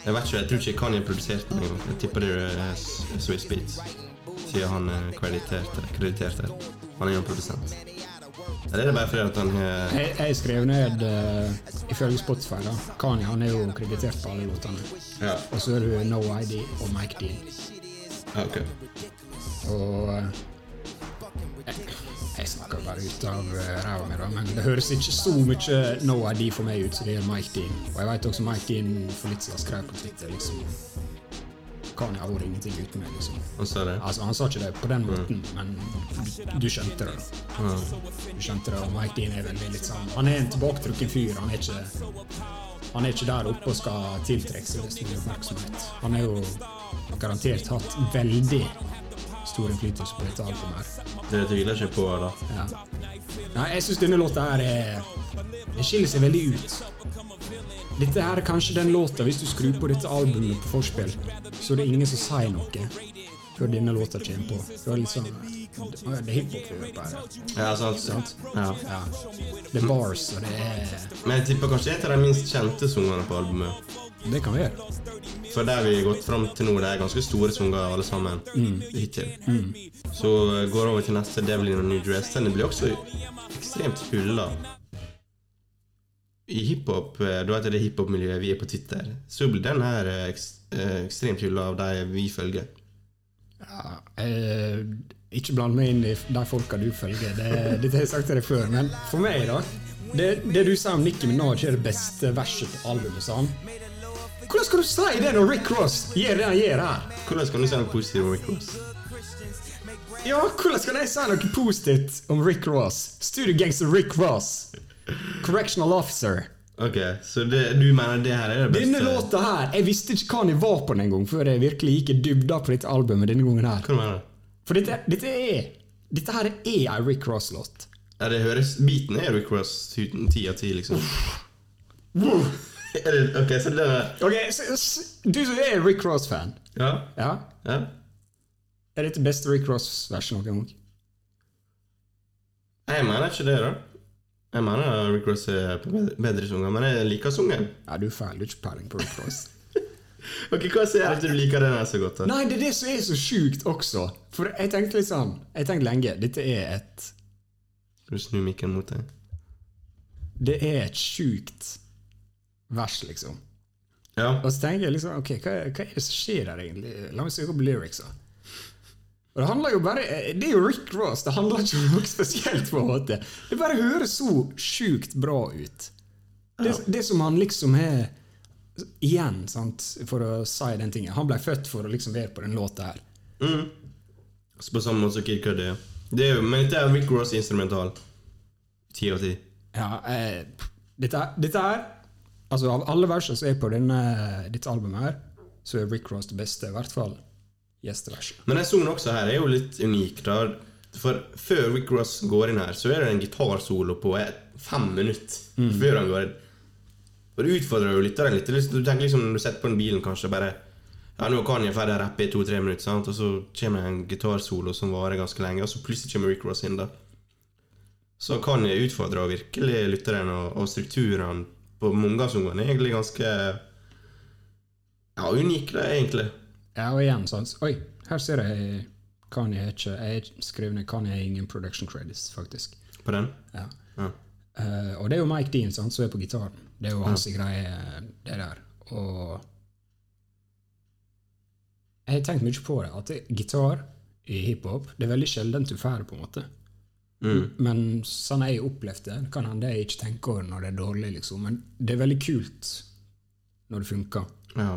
Jeg vet ikke, jeg tror ikke Kanye produserte den engang. Jeg tipper det er S- Swiss Beats. Siden han er kreditert, her. Han er jo en produsent. Eller er det bare fordi at han har Jeg, jeg skrev ned uh, ifølge Spotify da, Kanye han er jo kreditert på alle låtene. Ja, Og så er det No ID og Mike Dean. ok. Og eh, jeg, snakker bare ut av eh, ræva mi, da, men det høres ikke så mye No ID for meg ut som det gjør Mike Dean. Og jeg vet også Mike Dean for litt siden skrev på Twitter liksom Kan jeg ha vært ingenting uten meg, liksom. Han sa det? Altså, Han sa ikke det på den måten, men du, skjønte det. da. Ja. Du skjønte det, og Mike Dean er veldig litt sånn Han er en tilbaketrukken fyr. Han er ikke Han er ikke der oppe og skal tiltrekke seg mest mulig oppmerksomhet. Han er jo garantert hatt veldig stor innflytelse på dette albumet. her. Det tviler jeg ikke på. da. Ja. Nei, jeg syns denne låta her er Det skiller seg veldig ut. Dette her er kanskje den låta, hvis du skrur på dette albumet på forspill, så er det ingen som sier noe før denne låta kommer på. Det er litt sånn Det er hiphop vi hører på her. Ja, sant. Sant? Ja. Ja. Det er bars, og det er Men jeg tipper kanskje det er et av de minst kjente sangene på albumet. Det kan vi gjøre. For der vi har gått fram til nå, det er ganske store sanger alle sammen. Hittil. Så eh, går over til neste Devil in a New Dress. Den blir også ekstremt hylla. I hiphop, eh, da heter det hiphop-miljøet vi er på Twitter, så blir den her eh, ekstremt hylla av de vi følger. Ja, eh, ikke bland meg inn i de folka du følger. Det, dette har jeg sagt til deg før. Men for meg, da Det, det du sa om Nicki Minaj er det beste verset på albumet, han. Hvordan skal du si det når Rick Ross gjør det han gjør her? Hvordan skal du si noe positivt om Rick Ross? Ja, hvordan skal jeg si noe positivt om Rick Ross? Studiogangster Rick Ross. Correctional officer. Ok, Så det, du mener det her er det beste? Denne låta her Jeg visste ikke hva den var på den gang før jeg virkelig gikk i dybda på dette albumet denne gangen her. Hva mener du? For dette, dette er Dette her er ei Rick Ross-låt. Ja, det høres Beaten er Rick Ross ti av ti, liksom. er det, ok, så det er Ok, så, så, Du som er Rick Ross-fan, Ja? ja? ja. er dette beste Rick Ross-versjon noen gang? Jeg mener ikke det, da. Jeg mener Rick Ross er på bedre, sanger, men jeg liker sangen. Ja, du er feil. Du er ikke peiling på Rick Ross. Ok, Hva sier at du liker den her så godt? da? Nei, det er det som er så sjukt også. For jeg tenkte litt sånn Jeg tenkte lenge Dette er et Skal du snu mikken mot deg? Det er et sjukt vers, liksom. Ja. Og så tenker jeg liksom Ok, hva, hva er det som skjer der, egentlig? La meg søke opp lyricsa. Og det handler jo bare Det er jo Rick Ross. Det handler ikke om noe spesielt. på en måte Det bare høres så sjukt bra ut. Det, det som han liksom har Igjen, sant, for å si den tingen. Han ble født for å liksom være på den låta her. Mm. Så på samme måte som Kid Cudi. er. Det er jo, men dette er Rick Ross instrumental. Ti av ti. Ja, eh, dette, dette her Altså Av alle versene som er på denne, dette albumet, her så er Rick Ross det beste. I hvert fall gjesteverset. Men den sangen også her er jo litt unik. da For før Rick Ross går inn her, så er det en gitarsolo på fem minutter før han går inn. Og det utfordrer jo lytteren litt. Du tenker liksom når du setter på den bilen, kanskje bare Ja, nå kan jeg ferdig rappe i to-tre minutter, sant? og så kommer en gitarsolo som varer ganske lenge, og så plutselig kommer Rick Ross inn, da. Så kan jeg utfordre virkelig lytteren, og, og strukturene på mange av sangene er egentlig ganske Ja, unike, det egentlig. Ja, og igjen sånn Oi, her ser jeg kan jeg ikke Jeg skrev ned kan jeg ingen production credits, faktisk. På den. Ja. Ja. Uh, og det er jo Mike Dean sant, som er på gitaren. Det er jo hans greie, det der. Og jeg har tenkt mye på det, at det, gitar i hiphop det er veldig sjeldent du får det, på en måte. Mm. Men sånn jeg har opplevd det, kan hende jeg ikke tenker over når det er dårlig, liksom. Men det er veldig kult når det funker. Ja.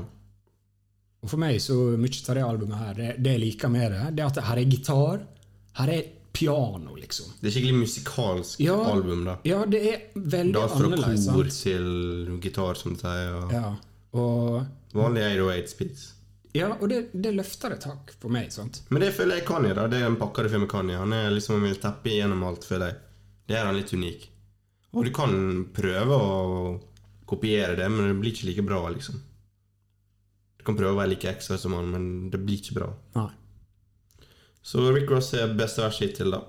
Og for meg, så mye av det albumet her, det, det jeg liker med det, det er at her er gitar, her er piano, liksom. Det er skikkelig musikalsk Ja. album, da. Ja, det er veldig Da fra annerledes. kor til gitar, som du sier. Og Ja, og, Vanlig 808 speeds. ja, og det, det løfter et hakk for meg. sant? Men det føler jeg Kanye, da. Det er en pakkede film med Kanye. Han er liksom vil teppe gjennom alt, føler jeg. Det er han litt unik. Og du kan prøve å kopiere det, men det blir ikke like bra, liksom. Kan prøve å være like ekstra som han, men det blir ikke bra. Nei. Så Rick Ross er beste vers hittil, da.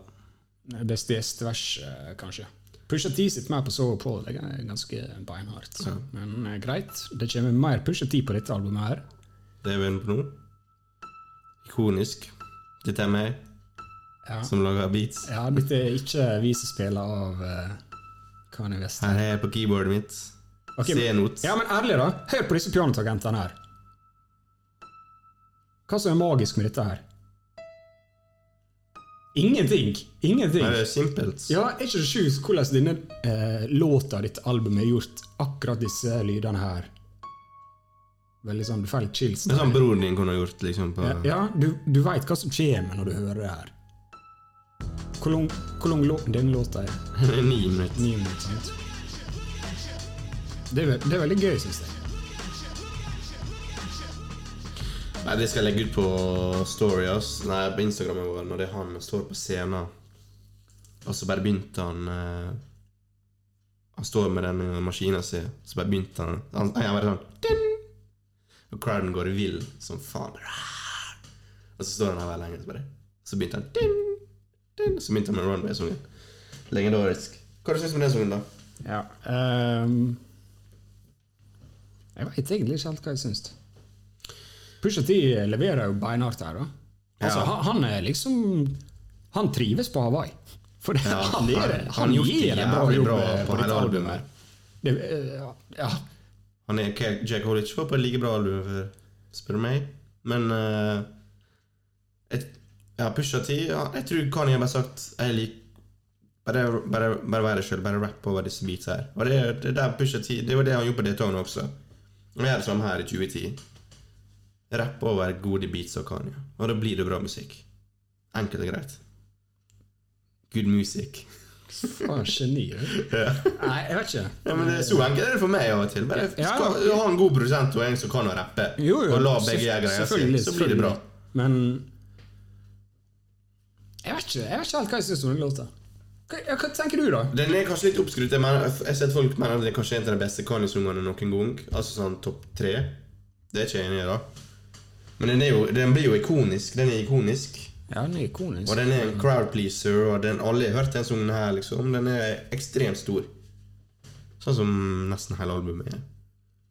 Beste gjestvers, eh, kanskje. Pusha T sitter mer på så og på. Det er ganske beinhardt. Men eh, greit. Det kommer mer Pusha T på dette albumet her. Det er vi inne på nå. Ikonisk. Dette er meg Ja, som lager beats. ja dette er ikke vi som spiller av uh, Kanye West. Her er jeg på keyboardet mitt. Ok, C-not. Ja, men ærlig, da. Hør på disse pianotagentene her. Hva som er magisk med dette her? Ingenting! Ingenting. Nei, det er simpelt. Ja, Er ikke sjukt hvordan denne eh, låta, ditt album, er gjort akkurat disse lydene her? Veldig sånn, Du får litt chills. Det er sånn broren din kunne gjort, liksom. På, Ja, ja du, du veit hva som kommer når du hører det her. Hvor lang, hvor lang lå, den låta er? Ni minutter. Ni minutter? Det er, det er veldig gøy, syns jeg. Nei, Det skal jeg legge ut på Story, ass. Nei, på Instagrammen vår, når det er han står på scenen. Og så bare begynte han eh, Han står med den maskina si, så bare begynte han Han, han bare sånn Din! Og crowden går vill som faen. Og så står han her veldig lenge, så bare Så begynte han Din! Din! Så begynte han med Runway-sangen. Legendarisk. Hva syns du om den sangen, da? Ja. um, jeg veit egentlig ikke helt hva jeg syns. Pusha T leverer jo beinhardt her, da. Altså, Ja. han, er liksom Han trives på Hawaii. For det, Ja, han, er, han- Han, det gir en bra jobb bra på på dette albumet. Det, eh, ja. Han er Jack Hollich var på et like bra album, for, spør du meg. Men uh, et, ja, Pusha T ja, Jeg tror Kanye har bare sagt Jeg liker bare, bare, bare være sjøl, bare rapp over disse beats her. Og det, det er der Pusha T Det var det han gjorde på det tonet også. Og jeg er det samme her i 2010. Rapp over gode beats av Kanye. Og da blir det bra musikk. Enkelt og greit. Good music. Faen, geni. Ja. Nei, jeg vet ikke. Ja, men det er Så enkelt er det for meg av og til. Bare Ja. skal, ha en god produsent og en som kan å rappe, Jo, jo, og la begge gjøre greia si, så blir det bra. Men jeg vet ikke jeg vet ikke helt hva jeg syns om den låta. Hva, hva tenker du, da? Den er kanskje litt oppskrytt. Jeg mener- jeg har sett folk mener at det er kanskje en av de beste Kanye-sangene noen gang. Altså sånn topp tre. Det er ikke jeg enig i, da. Men den, jo, den blir jo ikonisk. Den er ikonisk. Ja, den er ikonisk. Og den er en crowd pleaser, og den, alle har hørt den sangen her, liksom. Den er ekstremt stor. Sånn som nesten hele albumet er.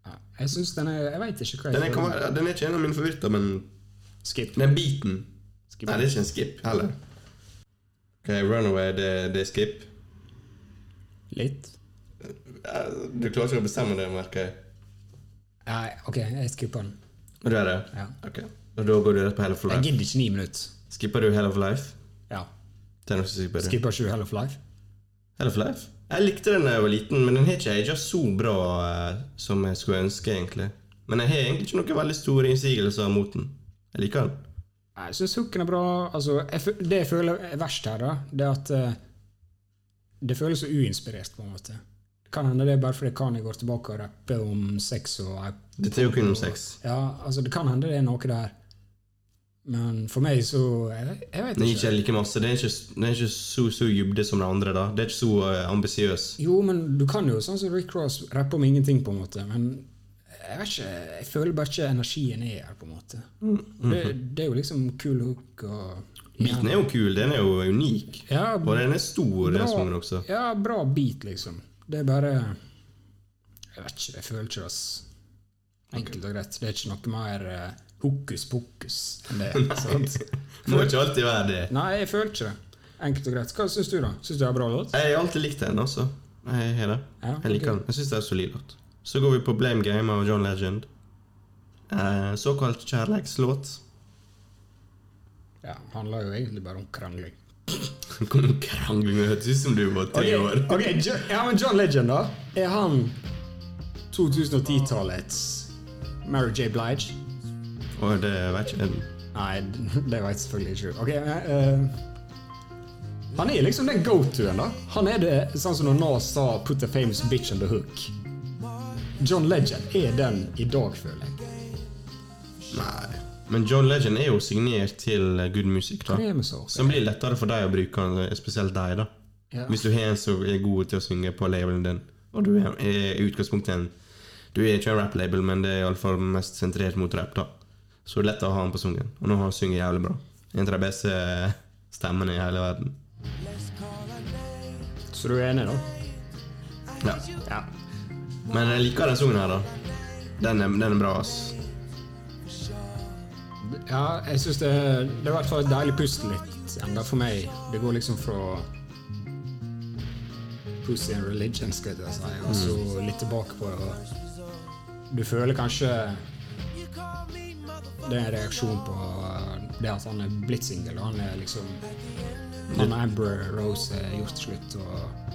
Ja, jeg syns den er Jeg veit ikke hva jeg Den er, kan være, den er ikke en av mine favoritter, men Skip. den beaten Skip. Nei, det er ikke en skip heller. Ok, Runaway, det, det er skip. Litt. Du klarer ikke å bestemme det, merker jeg. Nei, ok, jeg skipper den. Du er det? Ja. Ok. Og da går du rett på Hell of Life? Jeg gidder ikke ni minutter. Skipper du Hell of Life? Ja. Er skipper du. Skipper ikke Hell of Life? Hell of Life? Jeg likte den da jeg var liten, men den har ikke aga så bra eh, som jeg skulle ønske, egentlig. Men jeg har egentlig ikke noen veldig store innsigelser mot den. Jeg liker den. Jeg syns hooken er bra. Altså, jeg, det jeg føler er verst her, da, det er at eh, det føles så uinspirert, på en måte. Det kan hende det er bare fordi Kani går tilbake og rapper om sex og Dette er jo kun om sex. Ja, altså, det kan hende det er noe der. Men for meg så Jeg, jeg vet Den Det ikke. ikke like masse. Den er ikke, det er ikke så, så dybde som de andre. da Det er ikke så uh, ambisiøs. Jo, men du kan jo sånn som Rick Ross rappe om ingenting, på en måte. Men jeg vet ikke, jeg føler bare ikke energien er her, på en måte. Mm. det, det er jo liksom kul hook og Beaten er jo kul. Den er jo unik. Ja, Og den er stor, den sangen også. Ja, bra beat, liksom. Det er bare Jeg vet ikke, jeg føler ikke det. Enkelt og greit. Det er ikke noe mer uh, hokus pokus enn det. sant? Må ikke alltid være det. Nei, jeg føler ikke det. Enkelt og greit. Hva syns du, da? Syns du det er bra låt? Jeg har alltid likt den, altså. Jeg det. Ja, Jeg liker den. Jeg syns det er en solid låt. Så går vi på Blame Game av John Legend. Eh, såkalt kjærlighetslåt. Ja, handler jo egentlig bare om krangling. Krangling høres ut som du var tre Ok, år. ok, John, ja, men John Legend, da? Er han 2010-tallets Mary J. Blige? Oh, det vet ikke jeg. Nei, det vet selvfølgelig ikke. Ok, men, uh, Han er liksom den go-to-en, da. Han er det sånn som når Nas sa 'put the famous bitch on the hook'. John Legend er den i dag, føler jeg. Nei. Men John Legend er jo signert til eh, Good Music, da. Som blir lettere for deg å bruke, spesielt deg, da. Ja. Hvis du har en som er god til å synge på labelen din, og du er er i utgangspunktet en Du er ikke en rap-label, men det er iallfall mest sentrert mot rap, da. Så det er lett å ha han på sungen. Og nå har han sunget jævlig bra. En av de beste stemmene i hele verden. Så du er enig, da? Ja. Ja. Men jeg liker den sungen her, da. Den er, den er bra, ass. Ja, jeg syns det, det var i hvert fall et deilig pust litt enda for meg. Det går liksom fra Pussy and religion, skal jeg si, og så litt tilbake på det. Du føler kanskje det er en reaksjon på det at han er blitt singel. Han er liksom Han og Amber Rose er gjort slutt. og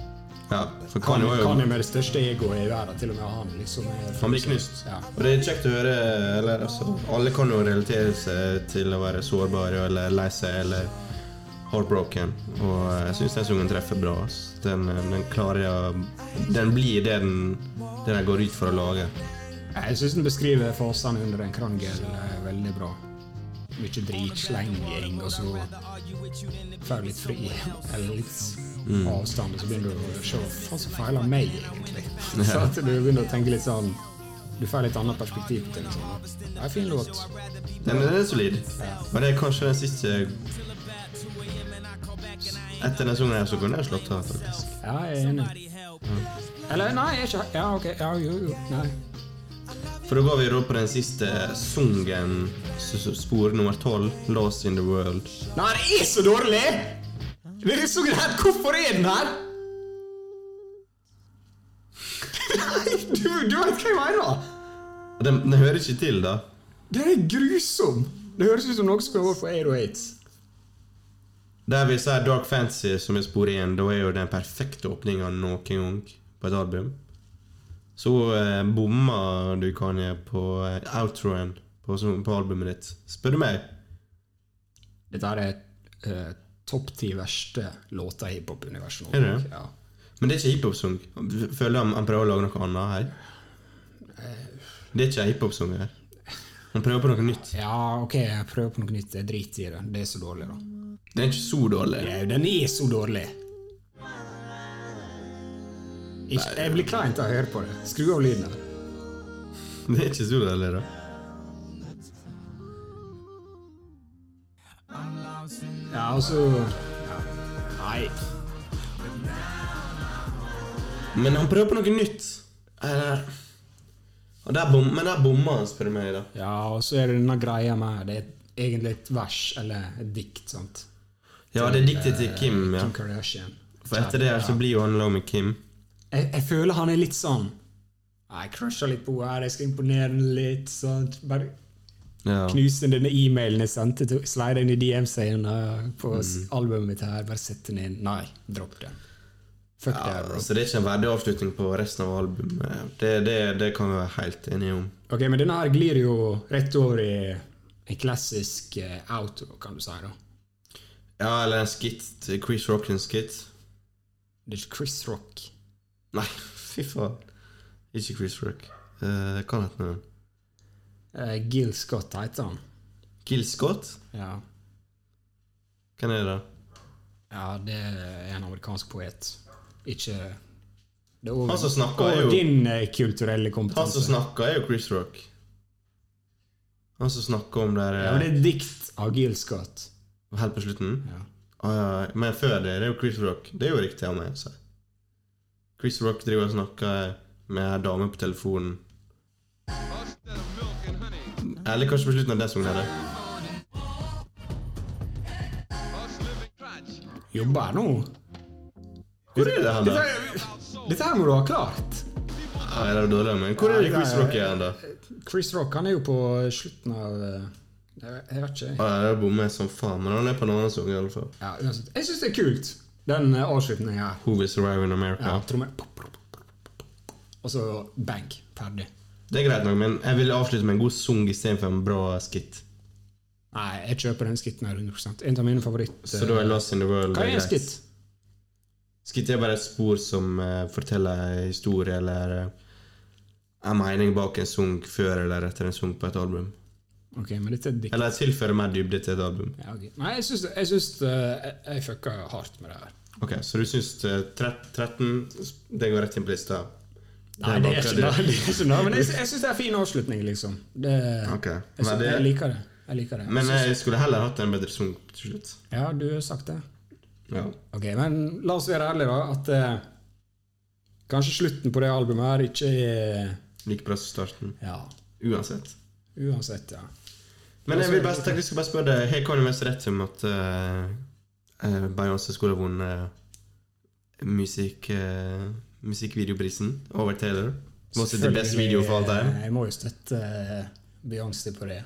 Ja, for Kanye var Kanye jo med det største egoet i verden, til og med han liksom er Han blir knust. Ja. Og det er kjekt å høre eller, altså, Alle kan jo relatere seg til å være sårbare eller lei seg eller heartbroken. Og jeg syns den sangen treffer bra. Den, den klarer Den blir det den, det den går ut for å lage. Jeg syns den beskriver fasene under en krangel eh, veldig bra. Mye dritslenging, og så får du litt fri, eller litt Mm. avstand, og så begynner du å se hva som feiler meg, egentlig. Så at du begynner å tenke litt sånn Du får litt annet perspektiv på ting. Sånn. Det er en fin låt. Den, den er solid. Ja. Og det er kanskje den siste Etter den sangen her så kunne jeg slått av, faktisk. Ja, jeg er enig. Eller nei, jeg er ikke Ja, ok. Ja, jo, jo. Nei. For da går vi da på den siste sungen, spor nummer tolv, 'Lost in the World'. Nei, det er så dårlig! Det er så greit. Hvorfor er den her? Nei, du, du vet hva jeg mener! Den, den hører ikke til, da. Den er grusom! Det høres ut som noe som skal over på 808. Der vi sier Dark Fantasy som er spor én, da er jo den perfekte åpninga noen gang på et album. Så eh, bomma du, Kanye, på eh, outroen på, på albumet ditt. Spør du meg? Dette er er uh, topp ti verste låter i hiphop-universet. Er det? Ja. Men det er ikke hiphop-sang. Føler han, han prøver å lage noe annet her? Det er ikke hiphop-sang her. Han prøver på noe nytt. ja, ok, jeg prøver på noe nytt. Jeg driter i det. Det er så dårlig, da. Det er ikke så dårlig. Ja, Den er så dårlig! Ikke, jeg blir kleint av å høre på det. Skru av lyden. Det er ikke så dårlig, da. Ja, altså ja. Nei. Men han prøver på noe nytt. Eller og der bom, men der bomma han, spør du meg. da Ja, og så er det denne greia med Det er egentlig et vers, eller et dikt, sant? Ja, det er diktet til Kim. ja Kim Kardashian. For etter det her så blir jo han low med Kim. Jeg, jeg føler han er litt sånn Jeg crusher litt på henne, jeg skal imponere henne litt. Sånn. Bare Ja. knuse denne e-mailen jeg sendte, til- slide inn i DM-scenen på Mm. albumet mitt her. Bare sett den inn. Nei, dropp det. Fuck det. Ja, bro. Så det er ikke en verdig avslutning på resten av albumet. Det, det, det kan vi være helt enige om. Ok, Men denne her glir jo rett over i en klassisk uh, outro, kan du si. da. Ja, eller en skit. Chris Rock en skit. Det er ikke Chris Rock. Nei, fy faen. Ikke Chris Rock. Uh, kan hete noe. Eh, Gil Scott heter han. Gil Scott? Ja. Hvem er det? ja, det er en amerikansk poet. Ikke det er over, Han som snakker er jo- din kulturelle kompetanse. Han som snakker, er jo Chris Rock. Han som snakker om det Ja, men det er et dikt av Gil Scott. helt på slutten. Ja. Ah, ja, men før det, det er jo Chris Rock. Det er jo riktig av meg Så. Chris Rock driver og snakker med ei dame på telefonen. Eller kanskje på slutten av det sangen. her. Jobber her nå? Hvor er det han, da? er- dette her må du ha klart. Er det dårlig, men hvor er det Chris Rock er, da? Chris Rock han er jo på slutten av eh, Jeg jeg vet ikke. Ah, jeg det bommer jeg som faen, men han er på en annen sang i alle fall. Ja. Jeg syns det er kult, den uh, avslutningen her. Who is arriving in America? Ja. Og så bang. Ferdig. Det er greit nok, men jeg vil avslutte med en god sang istedenfor en bra skit. Nei, jeg kjøper den skitten her 100 En av mine favoritter. Så da er Lost in the World Hva er en skitt? skitt? Er bare et spor som uh, forteller en historie eller uh, en mening bak en sang før eller etter en sang på et album. Ok, men dette er dikt. Eller tilfører mer dybde til et album. Ja, okay. Nei, jeg syns, jeg, syns eh, jeg, jeg fucka hardt med det her. Ok, Så du syns eh, 13 Det går rett inn på lista? Nei, det er ikke det. det, ikke det. Men jeg, jeg syns det er en fin avslutning, liksom. Det, okay. jeg, synes, det- jeg liker det. Jeg liker det. Men Jeg skulle heller hatt en bedre sang til slutt. ja, du har sagt det. Ja. Ok, men la oss være ærlige, da. At eh, Kanskje slutten på det albumet her ikke er Like bra som starten. Ja, Uansett. uansett, ja. Men jeg vil bare, jeg skal bare spørre deg, har Kanye West rett om at uh, Beyoncé skulle ha vunnet uh, musikk, uh, musikkvideoprisen over Taylor? Was it the best video of all time? Jeg må jo støtte eh, Beyoncé på det.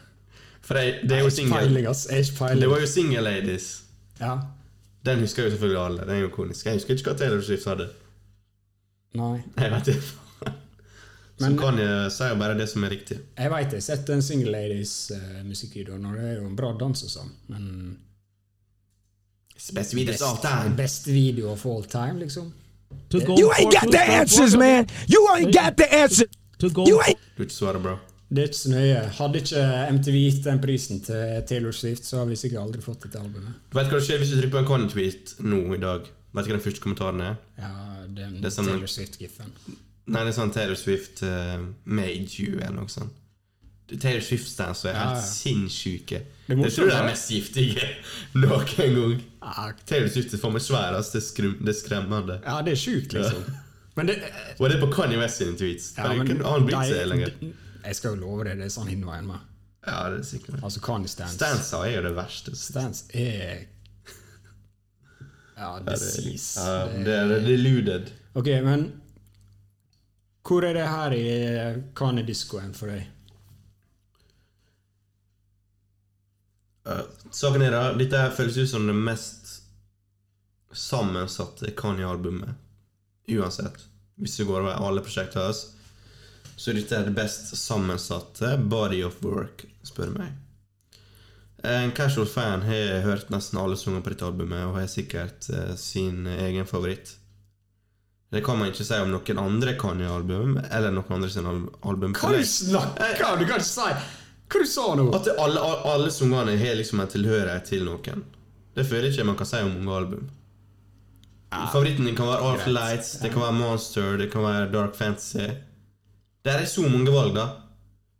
For jeg, det er jo single. Det var jo Single Ladies. Ja. Den husker jo selvfølgelig alle. Den er jo konisk. Jeg husker ikke hva Taylor Swift hadde. Nei. Jeg vet ikke. Så Men- kan jeg jo bare det som er riktig. Jeg veit jeg har sett en Single Ladies-musikkvideo, og det er jo en bra dans og sånn, men Best of best, best video of all time, liksom. To go You ain't got the answers, man. You ain't got the answers! To go You ain't. Du ikke svare, bro. Det er ikke så nøye. Hadde ikke MTV gitt den prisen til Taylor Swift, så har vi sikkert aldri fått dette albumet. Du vet hva det skjer hvis du trykker på en Conny-tweet nå i dag? Vet du hva den første kommentaren er? Ja, den Det er sånn- Taylor Swift-giffen. Nei, det er sånn Taylor Swift uh, made you, eller noe sånt. Taylor Swift-stands er helt ja. sinnssyke. Det er Det tror jeg er mest giftige noen gang. Ja, Taylor Swift er for meg sværest. Det er, det er skremmende. ja, det er sjukt, liksom. Men det Og det er på Kanye West sine tweets. ja, Ja, men kan, han bryr seg lenger. Jeg skal jo love det, det er sånn hinveien med. Ja, det er sikkert. Altså Kanye Stans. Stansa er jo det verste. Stans er Ja, Ja, det, disease. ja, det er deluded. Ok, men hvor er det her i Kanye-diskoen for deg? Uh, saken er da, dette føles ut som det mest sammensatte Kanye-albumet. Uansett. Hvis vi går over alle prosjektene hans, så er dette det best sammensatte body of work, spør du meg. En casual fan har hørt nesten alle sanger på dette albumet og har sikkert eh, sin egen favoritt. Det kan man ikke si om noen andre Kanye-album eller noen andre sin album. Hva du snakker om? Du kan ikke si Hva du sa nå? At alle, alle, sangene har liksom en tilhørighet til noen. Det føler jeg ikke man kan si om mange album. Favoritten din kan være greit. Lights, det kan være Monster, det kan være Dark Fantasy. Det er så mange valg, da.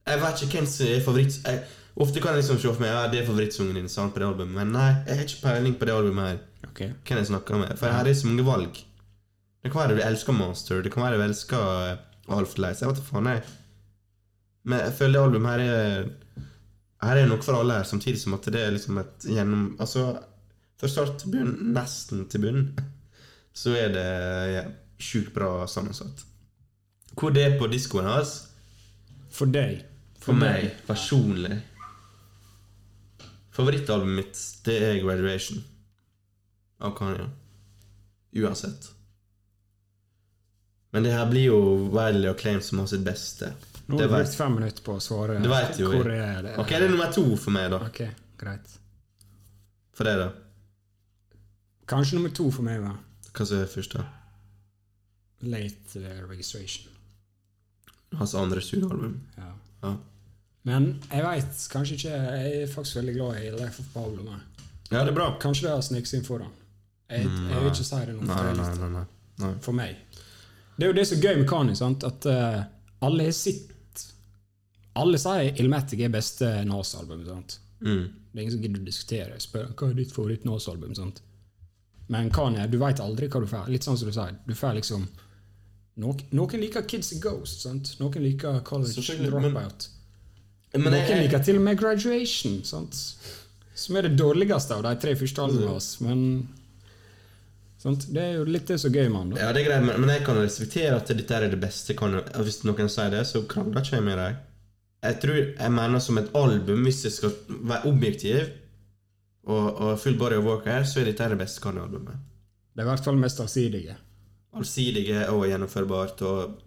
Jeg vet ikke hvem som er favoritt... Jeg, ofte kan jeg liksom se for meg ja, det er favorittsangen din sant, på det albumet, men nei, jeg har ikke peiling på det albumet her. Okay. Hvem jeg snakker med. For her er så mange valg. Det kan være du elsker Monster, det kan være du elsker eh, Half Lights. Jeg vet ikke faen, jeg. Men jeg føler det albumet her er Her er noe for alle her, samtidig som at det er liksom et gjennom Altså, fra start til bunn, nesten til bunn, så er det ja, sjukt bra sammensatt. Hvor det er på diskoen hans, For deg. for meg personlig Favorittalbumet mitt, det er Graduation av Kanye. Uansett. Men det her blir jo Wiley og Claim som har sitt beste. Nå har du brukt fem minutter på å svare. Det vet jo. Hvor er det? Ok, det er nummer to for meg, da. Ok, greit. For deg, da. Kanskje nummer to for meg, da. Hva som er først, da? Late eh, registration. Hans andre studioalbum. Ja. Ja. Men jeg veit kanskje ikke Jeg er faktisk veldig glad i Life of Pablo. Men. ja, det er bra. Kanskje det har sneket seg inn foran. Jeg, jeg vil ikke si det nå. Nei. nei, nei. nei. for meg. Det er jo det som er gøy med Kani. sant? at uh, alle har sitt Alle sier Ilmatic er beste Nas-album. sant? Mm. Det er ingen som gidder å diskutere. Spør hva er ditt favoritt-Nas-album. sant? Men Kanye, du veit aldri hva du får. Litt sånn som du sier. Du får liksom Noen, noen liker Kids and Ghost. sant? Noen liker College Dropout. men-. Men Noen jeg, liker til og med Graduation. sant? Som er det dårligste av de tre første albumene hans. Men sant? det er jo litt det som er gøy med han. ja, det er greit, men, men jeg kan respektere at dette er det beste. Kan, og hvis noen sier det, så krangler ikke jeg med deg. Jeg tror jeg mener som et album, hvis jeg skal være objektiv og, og full body of work her, så er dette det beste Kanye-albumet. Det er i hvert fall mest allsidige. Allsidige og gjennomførbart. Og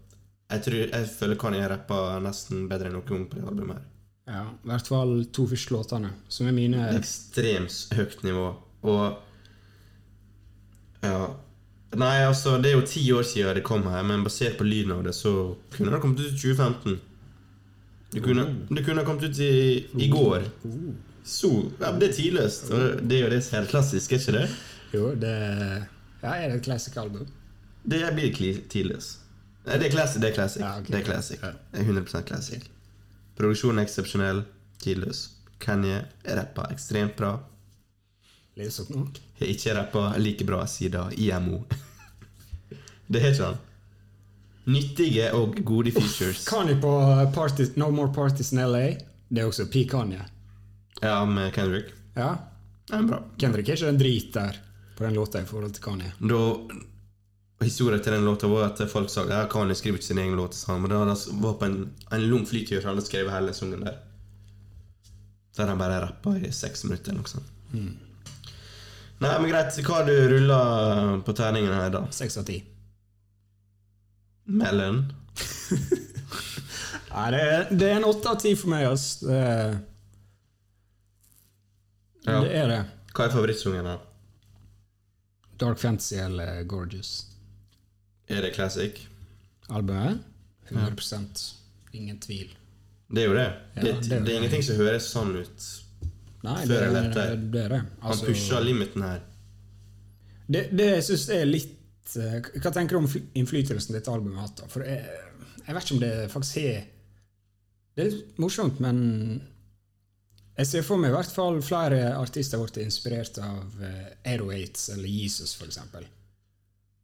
jeg, tror, jeg føler Kanye rapper nesten bedre enn noen på det albumet. her Ja, I hvert fall to første låtene, som er mine ekstremt høyt nivå. Og Ja. Nei, altså, det er jo ti år siden det kom her, men basert på lyden av det, så kunne det kommet ut i 2015. Det kunne, det kunne kommet ut i, i går. Så ja, Det er tidløst. Det er jo det som er helt klassisk, er ikke det? Jo, det ja, er det et classic album. Det blir tidløst. Nei, det er classic. Det er classic. Ja, okay. Det er classic. Det er 100 classic. Produksjonen er eksepsjonell. Tidløs. Kanye rapper ekstremt bra. Leser opp nok? har ikke rappa like bra siden IMO. det har ikke han. Nyttige og gode features. Kanye på parties, No More Parties in LA. Det er også P. Kanye. Ja, med Kendrick. Ja. Det er bra. Kendrick er ikke en drit der på den låta i forhold til Kanye. Da Historien til den låta var at folk sa ja, Kanye skriver ikke sin egen låt, sa men han var på en, en lang flytur, han hadde skrevet hele sangen der. Der han bare rappa i seks minutter eller noe sånt. Nei, men greit. Hva har du rulla på terningen her, da? Seks av ti. Melon? Nei, det er, det er en åtte av ti for meg, ass. Det, er- Ja. det er det. Hva er favorittsungen, da? Dark Fantasy eller Gorgeous. Er det classic? Albumet? 100% Ingen tvil. Det er jo det. Ja, det, det det, er ingenting som høres sånn ut. Nei, Før eller er- etter. det er det. Han Altså, pusher limiten her. det, det jeg syns er litt Hva tenker du om innflytelsen dette albumet har hatt? For jeg, jeg vet ikke om det faktisk er Det er litt morsomt, men jeg ser for meg i hvert fall flere artister har blitt inspirert av uh, Aeroates eller Jesus, f.eks.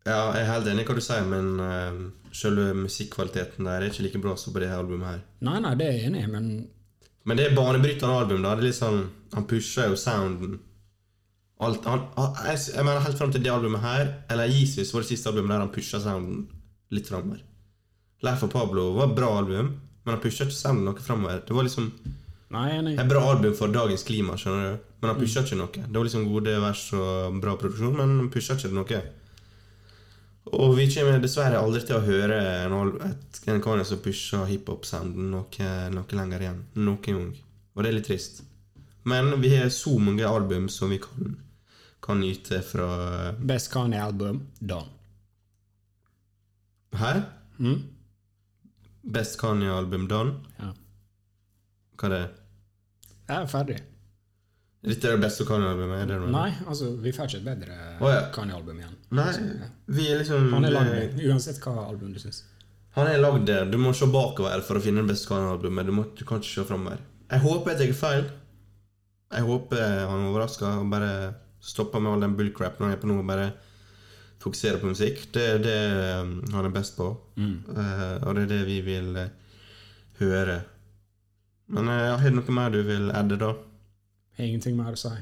Ja, jeg er helt enig i hva du sier, men uh, selve musikkvaliteten der er ikke like bra som på det her albumet her. Nei, nei, det er jeg enig i, men Men det er banebrytende album. da Det er litt sånn, Han pusher jo sounden. Alt, han, jeg, jeg mener Helt fram til det albumet her, eller Jesus var det siste albumet der han pusha sounden litt framover. Life of Pablo var et bra album, men han pusha ikke sounden noe framover. Det var liksom Nei, er et bra album for dagens klima, skjønner du. Men han pusha ikke noe. Det var liksom gode vers og bra produksjon, men han pusha ikke noe. Og vi kommer dessverre aldri til å høre et, en kar som pusher hiphop-sounden noe, noe lenger igjen. Noen gang. Og det er litt trist. Men vi har så mange album som vi kan, kan nyte fra Best Kanye-album, done. Hæ? Mm? Best Kanye-album done. Ja. Hva er det? Jeg er ferdig. Dette er det beste Kanye-albumet? er det noe? Nei, altså, vi får ikke et bedre oh, ja. Kanye-album igjen. Nei, vi er liksom Han er lagd, lang, uansett hva album du syns. Han er lagd der. Du må se bakover for å finne det beste Kanye-albumet. Du, du kan ikke se framover. Jeg håper jeg tar feil. Jeg håper han overrasker og bare stopper med all den bullcrapen han er på nå, og bare fokuserer på musikk. Det er det um, han er best på, Eh, og det er det vi vil eh, høre. Men uh, har du noe mer du vil adde, da? Ingenting mer å si.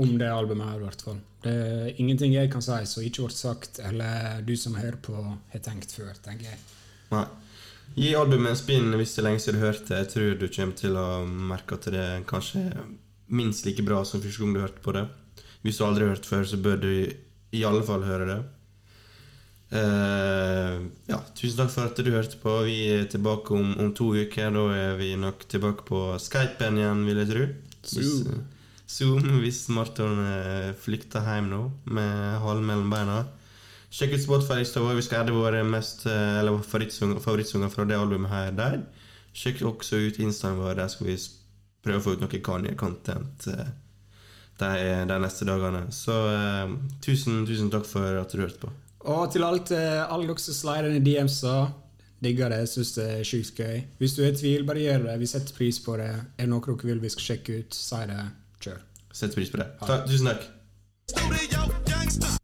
Om det albumet her, i hvert fall. Det er ingenting jeg kan si som ikke ble sagt, eller du som hører på, har tenkt før, tenker jeg. Nei. Gi albumet en spinn hvis det er lenge siden du hørte det. Jeg tror du kommer til å merke at det kanskje er minst like bra som første gang du hørte på det. Hvis du aldri har hørt før, så bør du i alle fall høre det. Uh, ja, tusen takk for at du hørte på. Vi er tilbake om, om to uker. Da er vi nok tilbake på Skypen igjen, vil jeg tro. Hvis, Zoom. Zoom, hvis Marton eh, flykter hjem nå med halen mellom beina. Sjekk ut Spotify-lista vår. Vi skal edde våre mest eh, Eller favorittsanger favorittsanger fra det albumet her der. Sjekk også ut Instaen vår. Der skal vi prøve å få ut noe Kanye-content eh, de, de neste dagene. Så eh, tusen, tusen takk for at du hørte på. Og til alt, eh, alle dere som slider inn i DMs-a, digger det, syns det er sjukt gøy. Hvis du er i tvil, bare gjør det. Vi setter pris på det. Er det noe dere vil vi skal sjekke ut, si det. Kjør. Setter pris på det. Ta, tusen takk.